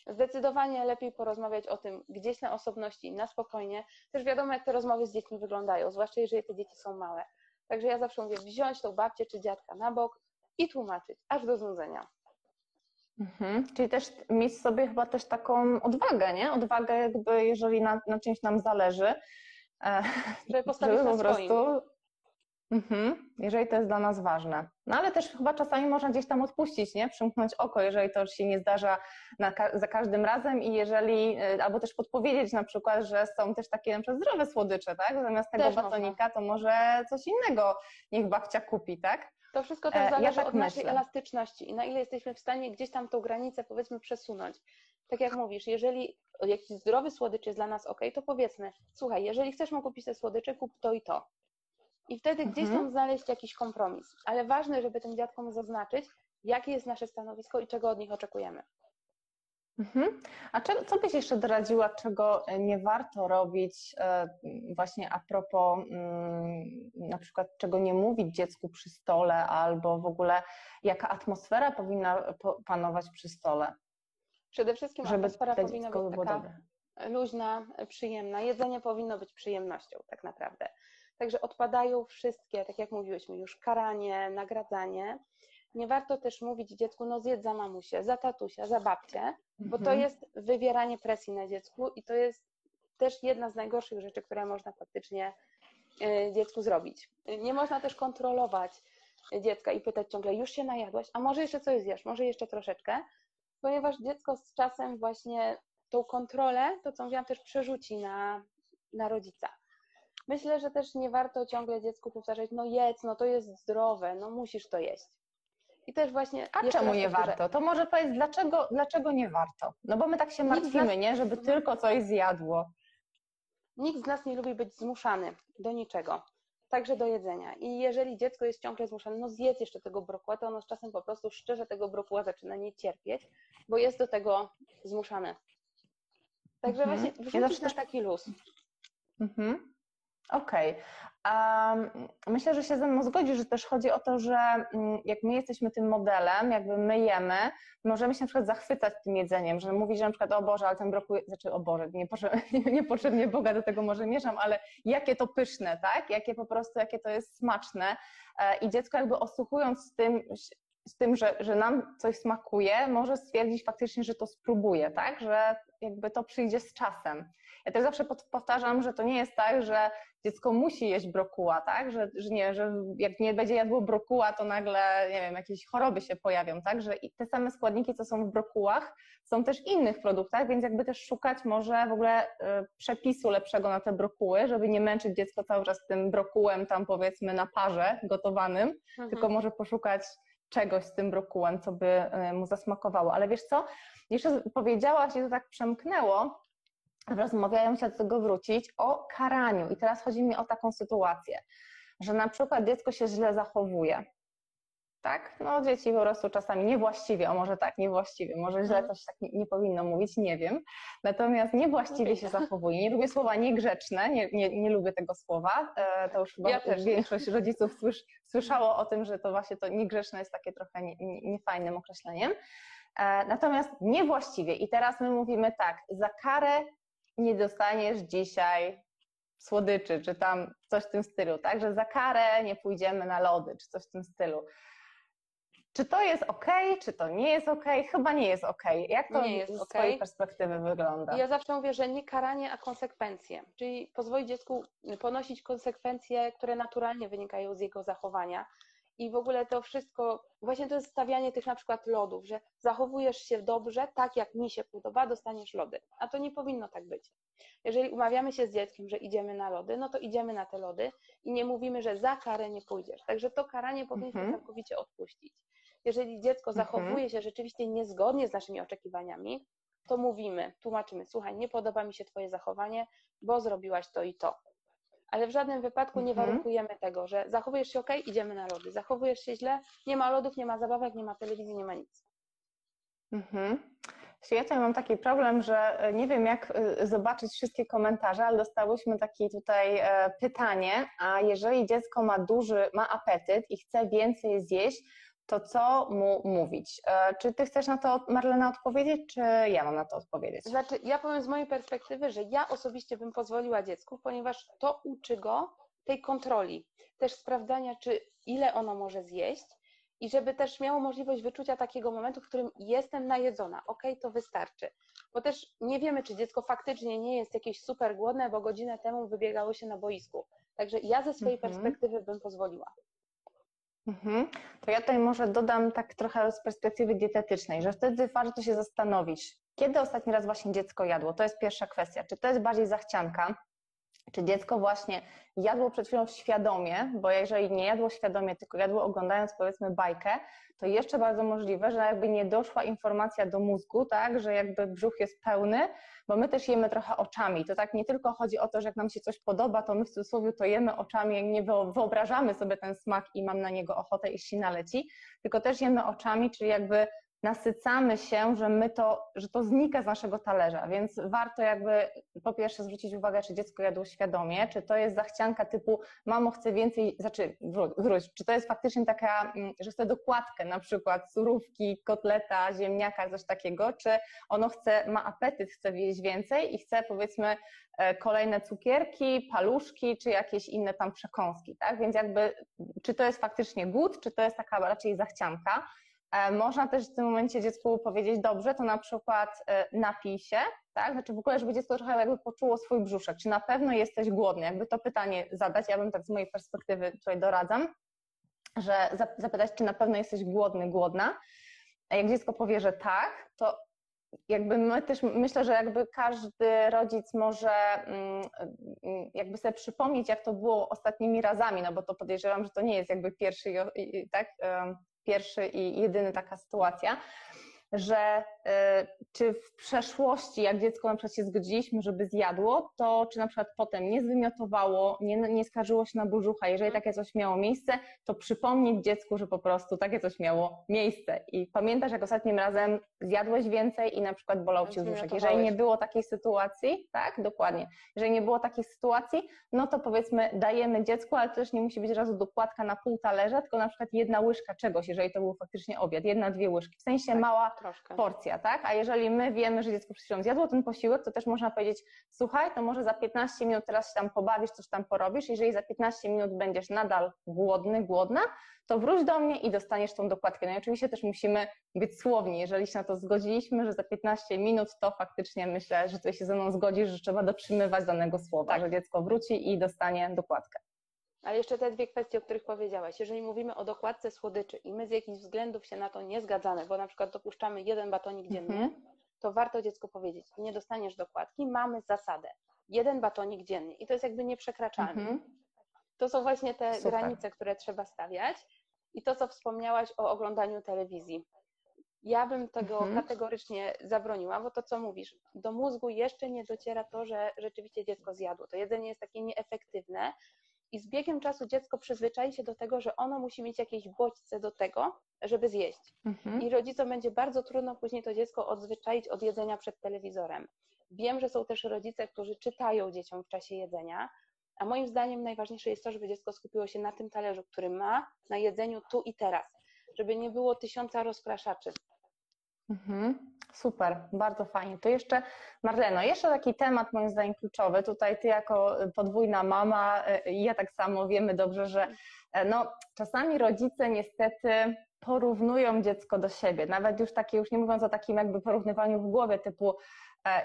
Zdecydowanie lepiej porozmawiać o tym gdzieś na osobności, na spokojnie. Też wiadomo, jak te rozmowy z dziećmi wyglądają, zwłaszcza jeżeli te dzieci są małe. Także ja zawsze mówię, wziąć tą babcię czy dziadka na bok i tłumaczyć, aż do znudzenia. Mhm. Czyli też mieć sobie chyba też taką odwagę, nie? Odwagę jakby, jeżeli na, na czymś nam zależy, e, żeby postawić żeby po prostu Mhm, jeżeli to jest dla nas ważne. No ale też chyba czasami można gdzieś tam odpuścić, nie? Przymknąć oko, jeżeli to się nie zdarza ka za każdym razem i jeżeli, e, albo też podpowiedzieć na przykład, że są też takie na przykład zdrowe słodycze, tak? Zamiast tego też batonika można. to może coś innego niech babcia kupi, tak? To wszystko też zależy ja tak od myślę. naszej elastyczności i na ile jesteśmy w stanie gdzieś tam tą granicę powiedzmy przesunąć. Tak jak mówisz, jeżeli jakiś zdrowy słodycz jest dla nas ok, to powiedzmy, słuchaj, jeżeli chcesz mu kupić te słodycze, kup to i to. I wtedy mhm. gdzieś tam znaleźć jakiś kompromis. Ale ważne, żeby tym dziadkom zaznaczyć, jakie jest nasze stanowisko i czego od nich oczekujemy. Mhm. A co byś jeszcze doradziła, czego nie warto robić e, właśnie a propos mm, na przykład czego nie mówić dziecku przy stole albo w ogóle jaka atmosfera powinna panować przy stole? Przede wszystkim żeby atmosfera powinna być taka dobre. luźna, przyjemna. Jedzenie powinno być przyjemnością tak naprawdę. Także odpadają wszystkie, tak jak mówiłyśmy już, karanie, nagradzanie. Nie warto też mówić dziecku, no zjedz za mamusię, za tatusia, za babcię, bo to mhm. jest wywieranie presji na dziecku i to jest też jedna z najgorszych rzeczy, które można faktycznie e, dziecku zrobić. Nie można też kontrolować dziecka i pytać ciągle, już się najadłaś, a może jeszcze coś zjesz, może jeszcze troszeczkę, ponieważ dziecko z czasem właśnie tą kontrolę, to co mówiłam, też przerzuci na, na rodzica. Myślę, że też nie warto ciągle dziecku powtarzać, no jedz, no to jest zdrowe, no musisz to jeść. I też właśnie. A czemu nie warto? To może powiedz, dlaczego, dlaczego nie warto? No bo my tak się martwimy, nas... nie? Żeby tylko coś zjadło. Nikt z nas nie lubi być zmuszany do niczego, także do jedzenia. I jeżeli dziecko jest ciągle zmuszane, no zjedz jeszcze tego brokuła, to ono z czasem po prostu szczerze tego brokuła zaczyna nie cierpieć, bo jest do tego zmuszane. Także mhm. właśnie wrzucić ja na taki luz. Mhm. Okej. Okay. myślę, że się ze mną zgodzi, że też chodzi o to, że mm, jak my jesteśmy tym modelem, jakby my jemy, możemy się na przykład zachwycać tym jedzeniem, że mówić, że na przykład o Boże, ale ten brokuł, znaczy o Boże, niepotrzebnie, niepotrzebnie Boga do tego może mieszam, ale jakie to pyszne, tak? Jakie po prostu, jakie to jest smaczne e, i dziecko jakby osłuchując z tym, z tym, że, że nam coś smakuje, może stwierdzić faktycznie, że to spróbuje, tak? Że jakby to przyjdzie z czasem. Ja też zawsze powtarzam, że to nie jest tak, że dziecko musi jeść brokuła, tak? Że, że nie, że jak nie będzie jadło brokuła, to nagle, nie wiem, jakieś choroby się pojawią, tak? Że te same składniki, co są w brokułach, są też w innych produktach, więc jakby też szukać może w ogóle y, przepisu lepszego na te brokuły, żeby nie męczyć dziecko cały czas tym brokułem tam powiedzmy na parze gotowanym, mhm. tylko może poszukać czegoś z tym brokułem, co by y, mu zasmakowało. Ale wiesz co, jeszcze powiedziałaś i to tak przemknęło, rozmawiają, się do tego wrócić, o karaniu. I teraz chodzi mi o taką sytuację, że na przykład dziecko się źle zachowuje. Tak? No dzieci po prostu czasami niewłaściwie, o może tak, niewłaściwie, może źle coś tak nie, nie powinno mówić, nie wiem. Natomiast niewłaściwie się zachowuje. Nie lubię słowa niegrzeczne, nie, nie, nie lubię tego słowa. E, to już chyba ja większość rodziców słysz, słyszało o tym, że to właśnie to niegrzeczne jest takie trochę niefajnym określeniem. E, natomiast niewłaściwie. I teraz my mówimy tak, za karę nie dostaniesz dzisiaj słodyczy, czy tam coś w tym stylu, tak? Że za karę nie pójdziemy na lody, czy coś w tym stylu. Czy to jest ok, czy to nie jest ok? Chyba nie jest ok. Jak to nie jest z okay. Twojej perspektywy wygląda? Ja zawsze mówię, że nie karanie, a konsekwencje. Czyli pozwolić dziecku ponosić konsekwencje, które naturalnie wynikają z jego zachowania. I w ogóle to wszystko, właśnie to jest stawianie tych na przykład lodów, że zachowujesz się dobrze, tak jak mi się podoba, dostaniesz lody. A to nie powinno tak być. Jeżeli umawiamy się z dzieckiem, że idziemy na lody, no to idziemy na te lody i nie mówimy, że za karę nie pójdziesz. Także to karanie powinniśmy mhm. całkowicie odpuścić. Jeżeli dziecko mhm. zachowuje się rzeczywiście niezgodnie z naszymi oczekiwaniami, to mówimy, tłumaczymy, słuchaj, nie podoba mi się Twoje zachowanie, bo zrobiłaś to i to. Ale w żadnym wypadku nie mhm. warunkujemy tego, że zachowujesz się ok, idziemy na lody. Zachowujesz się źle, nie ma lodów, nie ma zabawek, nie ma telewizji, nie ma nic. Mhm. Ja tutaj mam taki problem, że e, nie wiem, jak e, zobaczyć wszystkie komentarze, ale dostałyśmy takie tutaj e, pytanie, a jeżeli dziecko ma duży, ma apetyt i chce więcej zjeść, to co mu mówić? Czy ty chcesz na to, Marlena, odpowiedzieć, czy ja mam na to odpowiedzieć? Znaczy, ja powiem z mojej perspektywy, że ja osobiście bym pozwoliła dziecku, ponieważ to uczy go tej kontroli, też sprawdzania, czy ile ono może zjeść, i żeby też miało możliwość wyczucia takiego momentu, w którym jestem najedzona, ok, to wystarczy. Bo też nie wiemy, czy dziecko faktycznie nie jest jakieś super głodne, bo godzinę temu wybiegało się na boisku. Także ja ze swojej mhm. perspektywy bym pozwoliła. Mhm. To ja tutaj może dodam tak trochę z perspektywy dietetycznej, że wtedy warto się zastanowić, kiedy ostatni raz właśnie dziecko jadło. To jest pierwsza kwestia. Czy to jest bardziej zachcianka, czy dziecko właśnie jadło przed chwilą świadomie, bo jeżeli nie jadło świadomie, tylko jadło oglądając powiedzmy bajkę, to jeszcze bardzo możliwe, że jakby nie doszła informacja do mózgu, tak, że jakby brzuch jest pełny, bo my też jemy trochę oczami. To tak nie tylko chodzi o to, że jak nam się coś podoba, to my w cudzysłowie to jemy oczami, nie wyobrażamy sobie ten smak i mam na niego ochotę, jeśli naleci, tylko też jemy oczami, czyli jakby nasycamy się, że my to, że to znika z naszego talerza, więc warto jakby po pierwsze zwrócić uwagę, czy dziecko jadło świadomie, czy to jest zachcianka typu mamo chcę więcej, znaczy wróć, czy to jest faktycznie taka, mm, że chce dokładkę, na przykład surówki, kotleta, ziemniaka, coś takiego, czy ono chce, ma apetyt, chce jeść więcej i chce powiedzmy e, kolejne cukierki, paluszki, czy jakieś inne tam przekąski, tak? Więc jakby, czy to jest faktycznie głód, czy to jest taka raczej zachcianka, można też w tym momencie dziecku powiedzieć, dobrze, to na przykład e, napij się, tak? Znaczy w ogóle, żeby dziecko trochę jakby poczuło swój brzuszek, czy na pewno jesteś głodny, jakby to pytanie zadać, ja bym tak z mojej perspektywy tutaj doradzam, że zapytać, czy na pewno jesteś głodny, głodna. A jak dziecko powie, że tak, to jakby my też myślę, że jakby każdy rodzic może mm, mm, jakby sobie przypomnieć, jak to było ostatnimi razami, no bo to podejrzewam, że to nie jest jakby pierwszy, tak, pierwszy i jedyny taka sytuacja, że y, czy w przeszłości, jak dziecko na przykład się zgodziliśmy, żeby zjadło, to czy na przykład potem nie zwymiotowało, nie, nie skarżyło się na burzucha, jeżeli takie coś miało miejsce, to przypomnieć dziecku, że po prostu takie coś miało miejsce. I pamiętasz, jak ostatnim razem zjadłeś więcej i na przykład bolał cię brzuszek. Jeżeli nie było takiej sytuacji, tak, dokładnie, jeżeli nie było takiej sytuacji, no to powiedzmy dajemy dziecku, ale też nie musi być razu dokładka na pół talerza, tylko na przykład jedna łyżka czegoś, jeżeli to był faktycznie obiad, jedna, dwie łyżki, w sensie tak, mała troszkę. porcja, tak? A jeżeli my wiemy, że dziecko przed chwilą zjadło ten posiłek, to też można powiedzieć, słuchaj, to może za 15 minut teraz się tam pobawisz, coś tam porobisz, jeżeli za 15 minut będziesz nadal głodny, głodna, to wróć do mnie i dostaniesz tą dokładkę. No i oczywiście też musimy być słowni. Jeżeli się na to zgodziliśmy, że za 15 minut, to faktycznie myślę, że ty się ze mną zgodzisz, że trzeba dotrzymywać danego słowa, tak. że dziecko wróci i dostanie dokładkę. Ale jeszcze te dwie kwestie, o których powiedziałaś. Jeżeli mówimy o dokładce słodyczy i my z jakichś względów się na to nie zgadzamy, bo na przykład dopuszczamy jeden batonik dziennie, mhm. to warto dziecku powiedzieć, nie dostaniesz dokładki, mamy zasadę. Jeden batonik dziennie i to jest jakby nieprzekraczalne. Mhm. To są właśnie te Super. granice, które trzeba stawiać. I to, co wspomniałaś o oglądaniu telewizji. Ja bym tego mhm. kategorycznie zabroniła, bo to, co mówisz, do mózgu jeszcze nie dociera to, że rzeczywiście dziecko zjadło. To jedzenie jest takie nieefektywne i z biegiem czasu dziecko przyzwyczai się do tego, że ono musi mieć jakieś bodźce do tego, żeby zjeść. Mhm. I rodzicom będzie bardzo trudno później to dziecko odzwyczaić od jedzenia przed telewizorem. Wiem, że są też rodzice, którzy czytają dzieciom w czasie jedzenia, a moim zdaniem najważniejsze jest to, żeby dziecko skupiło się na tym talerzu, który ma, na jedzeniu tu i teraz, żeby nie było tysiąca rozpraszaczy. Mhm. Super, bardzo fajnie. To jeszcze, Marleno, jeszcze taki temat moim zdaniem kluczowy. Tutaj ty jako podwójna mama i ja tak samo wiemy dobrze, że e, no, czasami rodzice niestety porównują dziecko do siebie. Nawet już takie, już nie mówiąc o takim jakby porównywaniu w głowie typu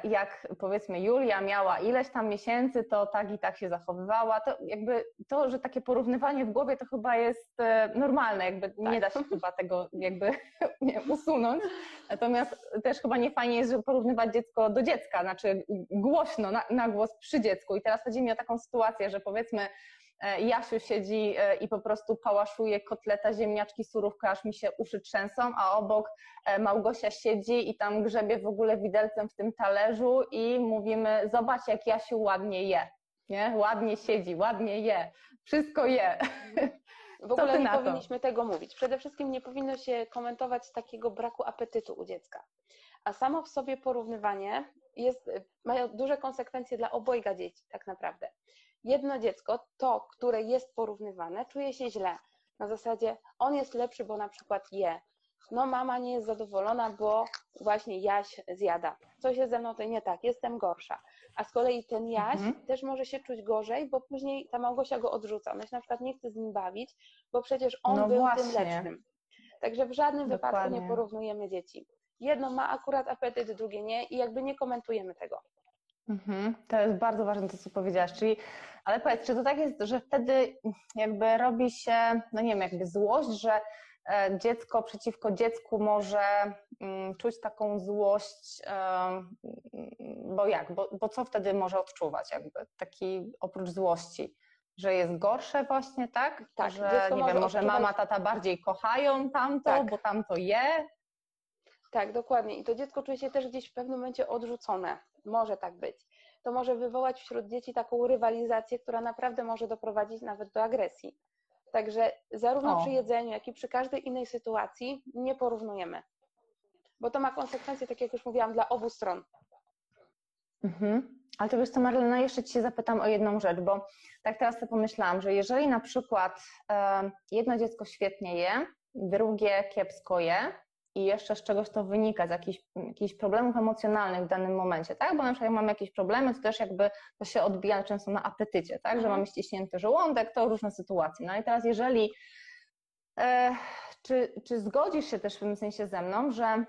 jak powiedzmy Julia miała ileś tam miesięcy, to tak i tak się zachowywała, to jakby to, że takie porównywanie w głowie to chyba jest e, normalne, jakby tak. nie da się chyba tego jakby usunąć. Natomiast też chyba nie fajnie jest, żeby porównywać dziecko do dziecka, znaczy głośno, na, na głos przy dziecku. I teraz chodzi mi o taką sytuację, że powiedzmy e, Jasiu siedzi e, i po prostu pałaszuje kotleta, ziemniaczki, surówkę, aż mi się uszy trzęsą, a obok Małgosia siedzi i tam grzebie w ogóle widelcem w tym talerzu i mówimy, zobacz jak Jasiu ładnie je, nie? Ładnie siedzi, ładnie je, wszystko je. W ogóle nie powinniśmy tego mówić. Przede wszystkim nie powinno się komentować takiego braku apetytu u dziecka. A samo w sobie porównywanie jest, ma duże konsekwencje dla obojga dzieci, tak naprawdę. Jedno dziecko, to, które jest porównywane, czuje się źle. Na zasadzie on jest lepszy, bo na przykład je. No, mama nie jest zadowolona, bo właśnie Jaś zjada. Coś jest ze mną to nie tak, jestem gorsza. A z kolei ten Jaś mhm. też może się czuć gorzej, bo później ta Małgosia go odrzuca. Ona się na przykład nie chce z nim bawić, bo przecież on no był właśnie. tym lepszym. Także w żadnym Dokładnie. wypadku nie porównujemy dzieci. Jedno ma akurat apetyt, drugie nie i jakby nie komentujemy tego. Mhm, to jest bardzo ważne to, co powiedziałaś. Czyli, ale powiedz, czy to tak jest, że wtedy jakby robi się, no nie wiem, jakby złość, że e, dziecko przeciwko dziecku może mm, czuć taką złość, bo jak? Bo, bo co wtedy może odczuwać jakby taki oprócz złości? Że jest gorsze właśnie, tak? Tak. Że nie wiem, może mama, tata bardziej kochają tamto, tak. bo tamto je, tak, dokładnie. I to dziecko czuje się też gdzieś w pewnym momencie odrzucone. Może tak być. To może wywołać wśród dzieci taką rywalizację, która naprawdę może doprowadzić nawet do agresji. Także zarówno o. przy jedzeniu, jak i przy każdej innej sytuacji nie porównujemy. Bo to ma konsekwencje, tak jak już mówiłam, dla obu stron. Mhm. Ale to wiesz co, Marlena, jeszcze Ci się zapytam o jedną rzecz, bo tak teraz sobie pomyślałam, że jeżeli na przykład jedno dziecko świetnie je, drugie kiepsko je, i jeszcze z czegoś to wynika, z jakichś, jakichś problemów emocjonalnych w danym momencie, tak? Bo na przykład jak mamy jakieś problemy, to też jakby to się odbija często na apetycie, tak? Że mhm. mamy ściśnięty żołądek, to różne sytuacje. No i teraz jeżeli, e, czy, czy zgodzisz się też w tym sensie ze mną, że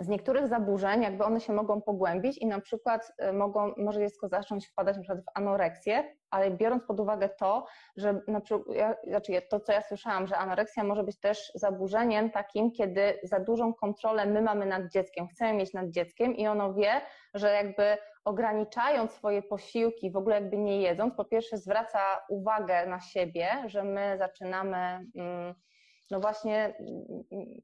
z niektórych zaburzeń jakby one się mogą pogłębić i na przykład y, mogą, może dziecko zacząć wpadać na przykład w anoreksję, ale biorąc pod uwagę to, że na przykład, ja, znaczy to, co ja słyszałam, że anoreksja może być też zaburzeniem takim, kiedy za dużą kontrolę my mamy nad dzieckiem, chcemy mieć nad dzieckiem i ono wie, że jakby ograniczając swoje posiłki, w ogóle jakby nie jedząc, po pierwsze zwraca uwagę na siebie, że my zaczynamy... Mm, no właśnie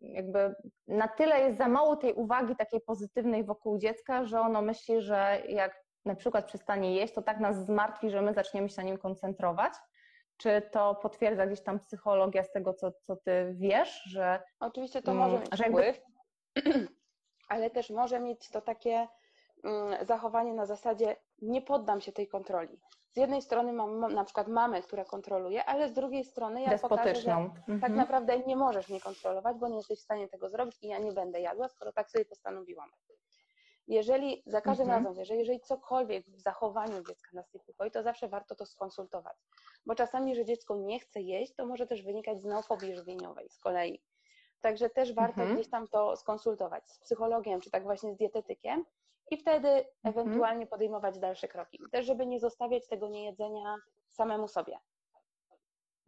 jakby na tyle jest za mało tej uwagi takiej pozytywnej wokół dziecka, że ono myśli, że jak na przykład przestanie jeść, to tak nas zmartwi, że my zaczniemy się na nim koncentrować. Czy to potwierdza gdzieś tam psychologia z tego, co, co ty wiesz, że. Oczywiście to może mieć wpływ, ale też może mieć to takie mm, zachowanie na zasadzie nie poddam się tej kontroli z jednej strony mam na przykład mamę, która kontroluje, ale z drugiej strony ja pokażę, że tak mhm. tak naprawdę nie możesz mnie kontrolować, bo nie jesteś w stanie tego zrobić i ja nie będę jadła, skoro tak sobie postanowiłam. Jeżeli za każdym mhm. razem, że jeżeli cokolwiek w zachowaniu dziecka nas niepokoi, to zawsze warto to skonsultować. Bo czasami, że dziecko nie chce jeść, to może też wynikać z neofobii żywieniowej z kolei. Także też warto mhm. gdzieś tam to skonsultować z psychologiem, czy tak właśnie z dietetykiem, i wtedy mhm. ewentualnie podejmować dalsze kroki. Też, żeby nie zostawiać tego niejedzenia samemu sobie.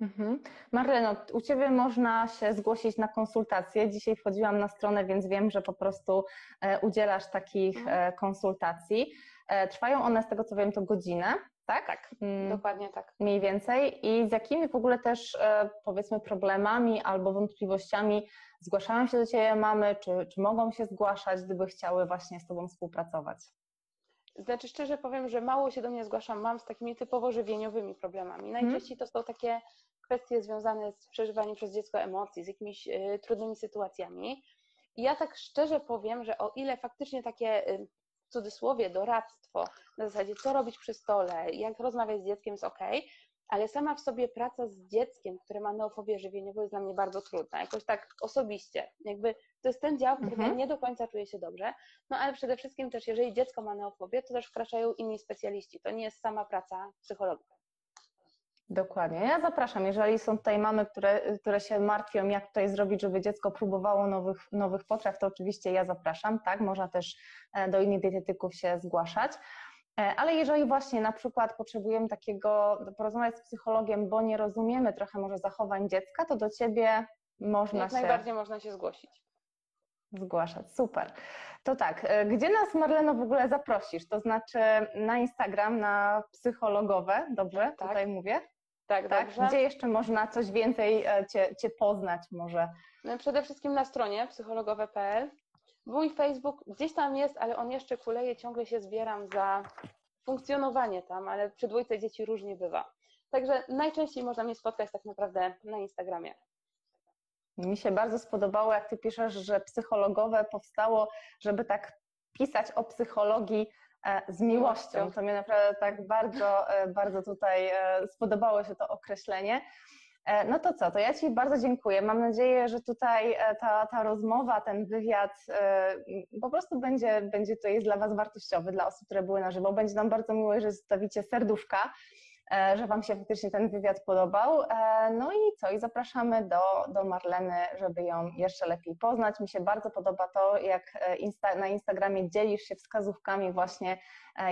Mhm. Marleno, u Ciebie można się zgłosić na konsultacje. Dzisiaj wchodziłam na stronę, więc wiem, że po prostu e, udzielasz takich mhm. E, konsultacji. E, trwają one, z tego co wiem, to godzinę, tak? Tak, mm, dokładnie tak. Mniej więcej. I z jakimi w ogóle też, powiedzmy, problemami albo wątpliwościami zgłaszają się do Ciebie mamy, czy, czy mogą się zgłaszać, gdyby chciały właśnie z Tobą współpracować? Znaczy szczerze powiem, że mało się do mnie zgłaszam mam z takimi typowo żywieniowymi problemami. Mhm. Najczęściej to są takie kwestie związane z przeżywaniem przez dziecko emocji, z jakimiś y, trudnymi sytuacjami. I ja tak szczerze powiem, że o ile faktycznie takie y, w cudzysłowie doradztwo na zasadzie co robić przy stole, jak rozmawiać z dzieckiem jest ok, ale sama w sobie praca z dzieckiem, które ma neofobię żywieniową jest dla mnie bardzo trudna, jakoś tak osobiście. Jakby to jest ten dział, w którym mhm. ja nie do końca czuję się dobrze, no ale przede wszystkim też, jeżeli dziecko ma neofobię, to też wkraczają inni specjaliści. To nie jest sama praca psychologa. Dokładnie. Ja zapraszam, jeżeli są tutaj mamy, które, które się martwią, jak tutaj zrobić, żeby dziecko próbowało nowych, nowych potraw, to oczywiście ja zapraszam, tak? Można też e, do innych dietetyków się zgłaszać. E, ale jeżeli właśnie na przykład potrzebujemy takiego, porozmawiać z psychologiem, bo nie rozumiemy trochę może zachowań dziecka, to do Ciebie można Jak się... najbardziej można się zgłosić. Zgłaszać, super. To tak, e, gdzie nas Marleno w ogóle zaprosisz? To znaczy na Instagram, na psychologowe, dobrze? Tak. Tutaj mówię? Tak, tak? Dobrze. Gdzie jeszcze można coś więcej e, cię, cię poznać może? No przede wszystkim na stronie psychologowe.pl. Mój Facebook gdzieś tam jest, ale on jeszcze kuleje, ciągle się zbieram za funkcjonowanie tam, ale przy dwójce dzieci różnie bywa. Także najczęściej można mnie spotkać tak naprawdę na Instagramie. Mi się bardzo spodobało, jak ty piszesz, że psychologowe powstało, żeby tak pisać o psychologii z miłością. To mnie naprawdę tak bardzo, e, bardzo tutaj e, spodobało się to określenie. No to co, to ja Ci bardzo dziękuję. Mam nadzieję, że tutaj ta, ta rozmowa, ten wywiad po prostu będzie, będzie to jest dla Was wartościowy, dla osób, które były na żywo. Będzie nam bardzo miło, że zostawicie serduszka E, że Wam się faktycznie ten wywiad podobał. E, no i co? I zapraszamy do, do Marleny, żeby ją jeszcze lepiej poznać. Mi się bardzo podoba to, jak e, insta, na Instagramie dzielisz się wskazówkami właśnie,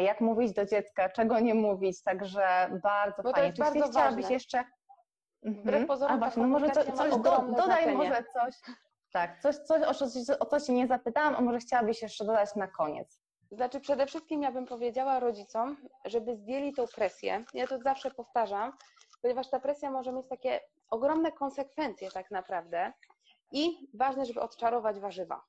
jak mówić do dziecka, czego nie mówić, także bardzo Bo fajnie. To jest bardzo chciałabyś jeszcze... Mhm. pozorom, A właśnie, no może co, coś do, dodaj znaczenie. może coś. Tak, coś, coś o, coś, o co Cię nie zapytałam, a może chciałabyś jeszcze dodać na koniec. Znaczy, przede wszystkim ja bym powiedziała rodzicom, żeby zdjęli tą presję. Ja to zawsze powtarzam, ponieważ ta presja może mieć takie ogromne konsekwencje, tak naprawdę. I ważne, żeby odczarować warzywa.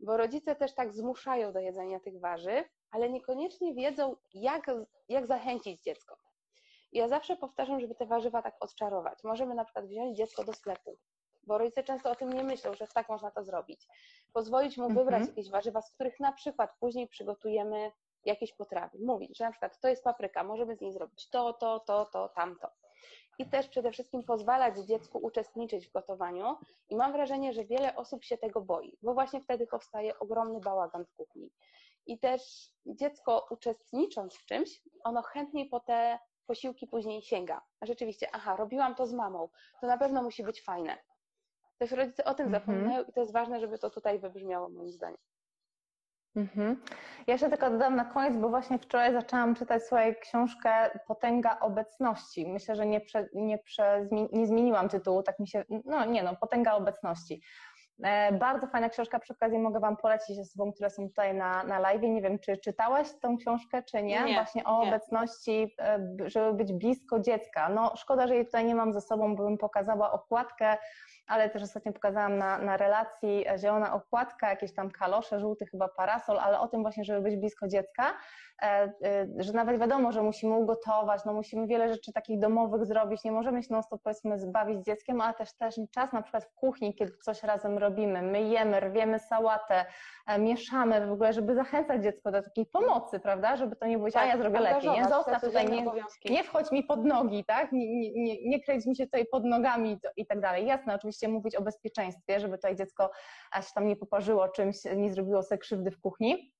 Bo rodzice też tak zmuszają do jedzenia tych warzyw, ale niekoniecznie wiedzą, jak, jak zachęcić dziecko. Ja zawsze powtarzam, żeby te warzywa tak odczarować. Możemy na przykład wziąć dziecko do sklepu, bo rodzice często o tym nie myślą, że tak można to zrobić. Pozwolić mu wybrać mhm. jakieś warzywa, z których na przykład później przygotujemy jakieś potrawy. Mówić, że na przykład to jest papryka, możemy z niej zrobić to, to, to, to, tamto. I też przede wszystkim pozwalać dziecku uczestniczyć w gotowaniu. I mam wrażenie, że wiele osób się tego boi, bo właśnie wtedy powstaje ogromny bałagan w kuchni. I też dziecko uczestnicząc w czymś, ono chętniej po te posiłki później sięga. A rzeczywiście, aha, robiłam to z mamą, to na pewno musi być fajne. Też rodzice o tym mhm. zapominają i to jest ważne, żeby to tutaj wybrzmiało moim zdaniem. Mhm. Ja jeszcze tylko dodam na koniec, bo właśnie wczoraj zaczęłam czytać swoją książkę Potęga obecności. Myślę, że nie, prze, nie, prze, nie zmieniłam tytułu, tak mi się, no nie no, Potęga obecności. E, bardzo fajna książka, przy okazji mogę Wam polecić osobom, które są tutaj na, na live. Nie wiem, czy czytałaś tą książkę, czy nie? nie Właśnie o nie. obecności, e, żeby być blisko dziecka. No szkoda, że jej tutaj nie mam ze sobą, bym pokazała okładkę ale też ostatnio pokazałam na, na relacji zielona okładka, jakieś tam kalosze, żółty chyba parasol, ale o tym właśnie, żeby być blisko dziecka, e, e, że nawet wiadomo, że musimy ugotować, no musimy wiele rzeczy takich domowych zrobić, nie możemy się non stop powiedzmy zbawić z dzieckiem, ale też też czas na przykład w kuchni, kiedy coś razem robimy, myjemy, rwiemy sałatę, e, mieszamy w ogóle, żeby zachęcać dziecko do takiej pomocy, prawda, żeby to nie było, tak, a ja zrobię lepiej, nie? zostaw tutaj, nie, nie wchodź mi pod nogi, tak, nie, nie, nie, nie kręć mi się tutaj pod nogami i tak dalej. Jasne, oczywiście oczywiście mówić o bezpieczeństwie, żeby tutaj dziecko się tam nie poparzyło czymś, nie zrobiło sobie krzywdy w kuchni,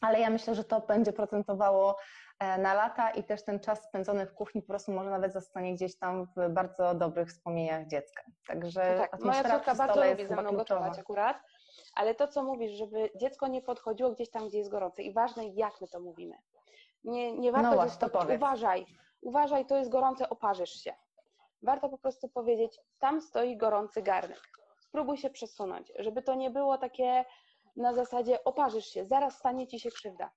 ale ja myślę, że to będzie procentowało e, na lata i też ten czas spędzony w kuchni po prostu może nawet zostanie gdzieś tam w bardzo dobrych wspomnieniach dziecka. Także no tak, moja córka bardzo lubi ze mną gotować akurat, ale to, co mówisz, żeby dziecko nie podchodziło gdzieś tam, gdzie jest gorące i ważne, jak my to mówimy. Nie, nie warto no właśnie, to uważaj, uważaj, to jest gorące, oparzysz się warto po prostu powiedzieć, tam stoi gorący garnek. Spróbuj się przesunąć, żeby to nie było takie na zasadzie oparzysz się, zaraz stanie ci się krzywda.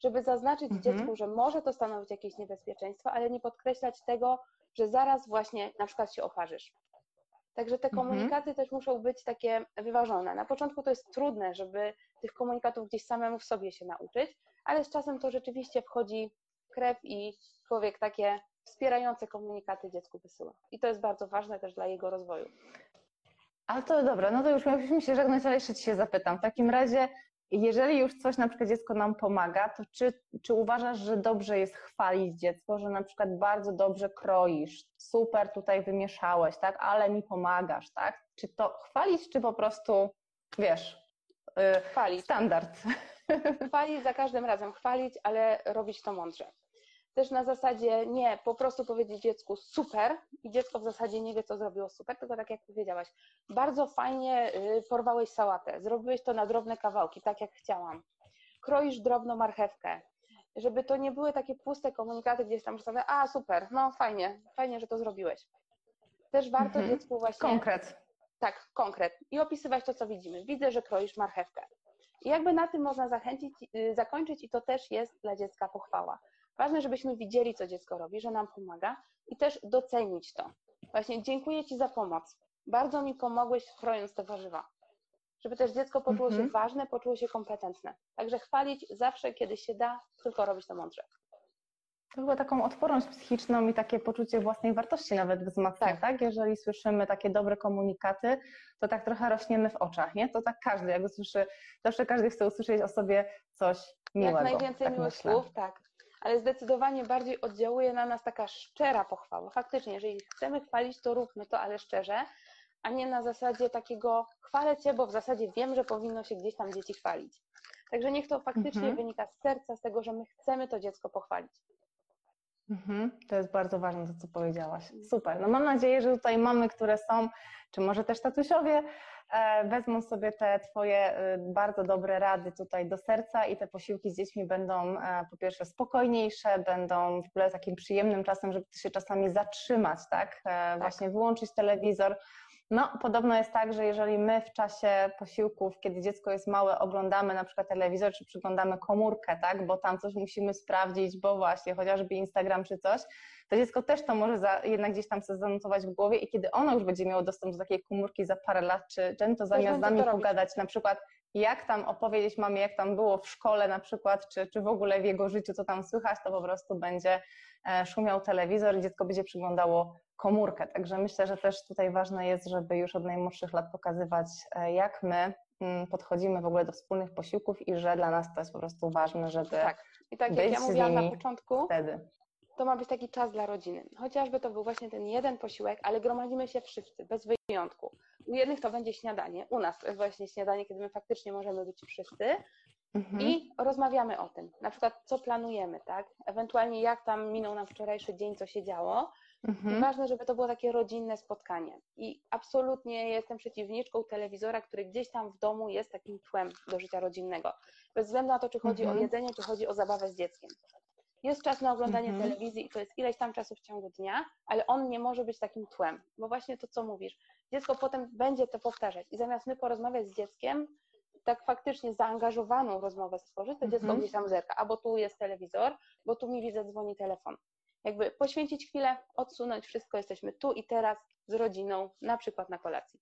Żeby zaznaczyć mhm. dziecku, że może to stanowić jakieś niebezpieczeństwo, ale nie podkreślać tego, że zaraz właśnie na przykład się oparzysz. Także te mhm. komunikaty mhm. też muszą być takie wyważone. Na początku to jest trudne, żeby tych komunikatów gdzieś samemu w sobie się nauczyć, ale z czasem to rzeczywiście wchodzi krew i człowiek takie wspierające komunikaty dziecku wysyła. I to jest bardzo ważne też dla jego rozwoju. Ale to dobra, no to już mieliśmy się żegnać, ale jeszcze Ci się zapytam. W takim razie, jeżeli już coś na przykład dziecko nam pomaga, to czy, czy uważasz, że dobrze jest chwalić dziecko, że na przykład bardzo dobrze kroisz, super tutaj wymieszałeś, tak, ale mi pomagasz, tak? Czy to chwalić, czy po prostu, wiesz, yy, chwalić. standard? Chwalić za każdym razem, chwalić, ale robić to mądrze też na zasadzie nie po prostu powiedzieć dziecku super i dziecko w zasadzie nie wie, co zrobiło super, tylko tak jak powiedziałaś, bardzo fajnie y, porwałeś sałatę, zrobiłeś to na drobne kawałki, tak jak chciałam. Kroisz drobną marchewkę, żeby to nie były takie puste komunikaty gdzieś tam rzucane, a super, no fajnie, fajnie, że to zrobiłeś. Też warto mhm. dziecku właśnie... Konkret. Tak, konkret. I opisywać to, co widzimy. Widzę, że kroisz marchewkę. I jakby na tym można zachęcić, y, zakończyć i to też jest dla dziecka pochwała Ważne, żebyśmy widzieli, co dziecko robi, że nam pomaga i też docenić to. Właśnie dziękuję Ci za pomoc. Bardzo mi pomogłeś chrojąc te warzywa. Żeby też dziecko poczuło mhm. się ważne, poczuło się kompetentne. Także chwalić zawsze, kiedy się da, tylko robić to mądrze. To chyba taką odporność psychiczną i takie poczucie własnej wartości nawet wzmacnia, tak. tak? Jeżeli słyszymy takie dobre komunikaty, to tak trochę rośniemy w oczach, nie? To tak każdy, jak usłyszy, zawsze każdy chce usłyszeć o sobie coś miłego. Jak najwięcej tak miłych słów, tak. Ale zdecydowanie bardziej oddziałuje na nas taka szczera pochwała. Faktycznie, jeżeli chcemy chwalić, to róbmy to, ale szczerze, a nie na zasadzie takiego chwalę Cię, bo w zasadzie wiem, że powinno się gdzieś tam dzieci chwalić. Także niech to faktycznie mhm. wynika z serca, z tego, że my chcemy to dziecko pochwalić. Mhm, to jest bardzo ważne, to co powiedziałaś. Super. No mam nadzieję, że tutaj mamy, które są, czy może też tatusiowie, wezmą sobie te Twoje e, bardzo dobre rady tutaj do serca i te posiłki z dziećmi będą e, po pierwsze spokojniejsze, będą w ogóle takim przyjemnym czasem, żeby się czasami zatrzymać, tak? tak. Właśnie wyłączyć telewizor, no, podobno jest tak, że jeżeli my w czasie posiłków, kiedy dziecko jest małe, oglądamy na przykład telewizor, czy przyglądamy komórkę, tak, bo tam coś musimy sprawdzić, bo właśnie chociażby Instagram czy coś, to dziecko też to może za, jednak gdzieś tam sobie zanotować w głowie i kiedy ono już będzie miało dostęp do takiej komórki za parę lat, czy to zamiast z nami pogadać, na przykład jak tam opowiedzieć mamie, jak tam było w szkole na przykład, czy, czy w ogóle w jego życiu, co tam słychać, to po prostu będzie e, szumiał telewizor i dziecko będzie przyglądało komórkę. Także myślę, że też tutaj ważne jest, żeby już od najmłodszych lat pokazywać, e, jak my mm, podchodzimy w ogóle do wspólnych posiłków i że dla nas to jest po prostu ważne, żeby. Tak. I tak jak ja mówiłam na początku, wtedy. to ma być taki czas dla rodziny. Chociażby to był właśnie ten jeden posiłek, ale gromadzimy się wszyscy, bez wyjątku. U jednych to będzie śniadanie, u nas to jest właśnie śniadanie, kiedy my faktycznie możemy być wszyscy. Mhm. I rozmawiamy o tym, na przykład co planujemy, tak? Ewentualnie jak tam minął nam wczorajszy dzień, co się działo, Mhm. Ważne, żeby to było takie rodzinne spotkanie. I absolutnie jestem przeciwniczką telewizora, który gdzieś tam w domu jest takim tłem do życia rodzinnego. Bez względu na to, czy chodzi mhm. o jedzenie, czy chodzi o zabawę z dzieckiem. Jest czas na oglądanie mhm. telewizji i to jest ileś tam czasu w ciągu dnia, ale on nie może być takim tłem, bo właśnie to, co mówisz, dziecko potem będzie to powtarzać i zamiast my porozmawiać z dzieckiem, tak faktycznie zaangażowaną rozmowę stworzyć, to dziecko gdzieś tam zerka, a bo tu jest telewizor, bo tu mi widzę dzwoni telefon jakby poświęcić chwilę, odsunąć wszystko, jesteśmy tu i teraz z rodziną, na przykład na kolacji.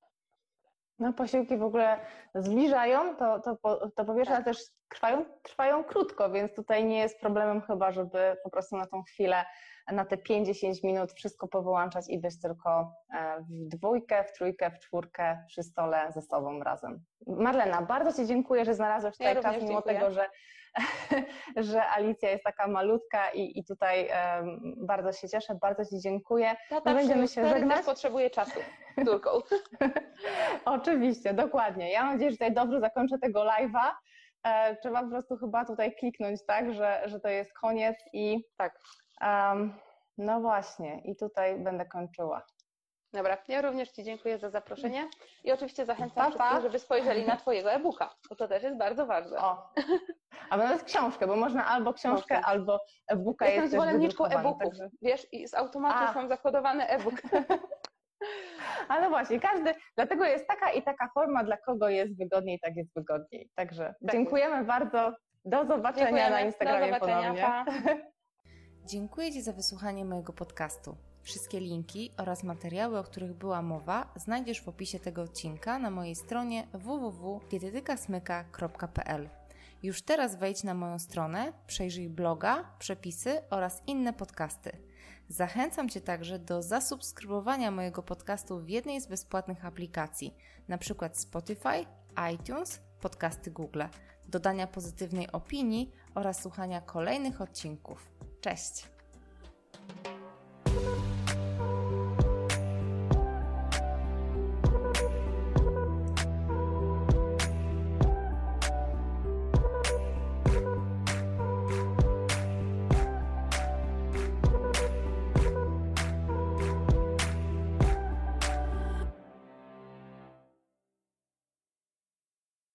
No, posiłki w ogóle zbliżają, to, to, to po pierwsze, tak. też trwają, trwają krótko, więc tutaj nie jest problemem chyba, żeby po prostu na tą chwilę, na te 5-10 minut wszystko powyłączać i być tylko e, w dwójkę, w trójkę, w czwórkę przy stole ze sobą razem. Marlena, bardzo Ci dziękuję, że znalazłaś tutaj ja czas, mimo dziękuję. tego, że że Alicja jest taka malutka i, i tutaj um, bardzo się cieszę, bardzo Ci dziękuję. Tata My będziemy się żegnać. też potrzebuje czasu córką. Oczywiście, dokładnie. Ja mam nadzieję, że tutaj dobrze zakończę tego live'a. E, trzeba po prostu chyba tutaj kliknąć, tak, że, że to jest koniec i tak. Um, no właśnie, i tutaj będę kończyła. Dobra, ja również Ci dziękuję za zaproszenie i oczywiście zachęcam pa, wszystkich, żeby spojrzeli na Twojego e-booka, bo to też jest bardzo ważne. O, a nawet książkę, bo można albo książkę, Można. albo e-booka Jestem zwolenniczką e-booków, także... wiesz, i z automatu są zakodowany e-book. Ale właśnie, każdy, dlatego jest taka i taka forma, dla kogo jest wygodniej, tak jest wygodniej. Także tak dziękujemy jest. bardzo. Do zobaczenia dziękujemy. na Instagramie Do zobaczenia, ponownie. Pa. Dziękuję Ci za wysłuchanie mojego podcastu. Wszystkie linki oraz materiały, o których była mowa, znajdziesz w opisie tego odcinka na mojej stronie www.dietetykasmyka.pl. Już teraz wejdź na moją stronę, przejrzyj bloga, przepisy oraz inne podcasty. Zachęcam Cię także do zasubskrybowania mojego podcastu w jednej z bezpłatnych aplikacji, np. Spotify, iTunes, podcasty Google, dodania pozytywnej opinii oraz słuchania kolejnych odcinków. Cześć!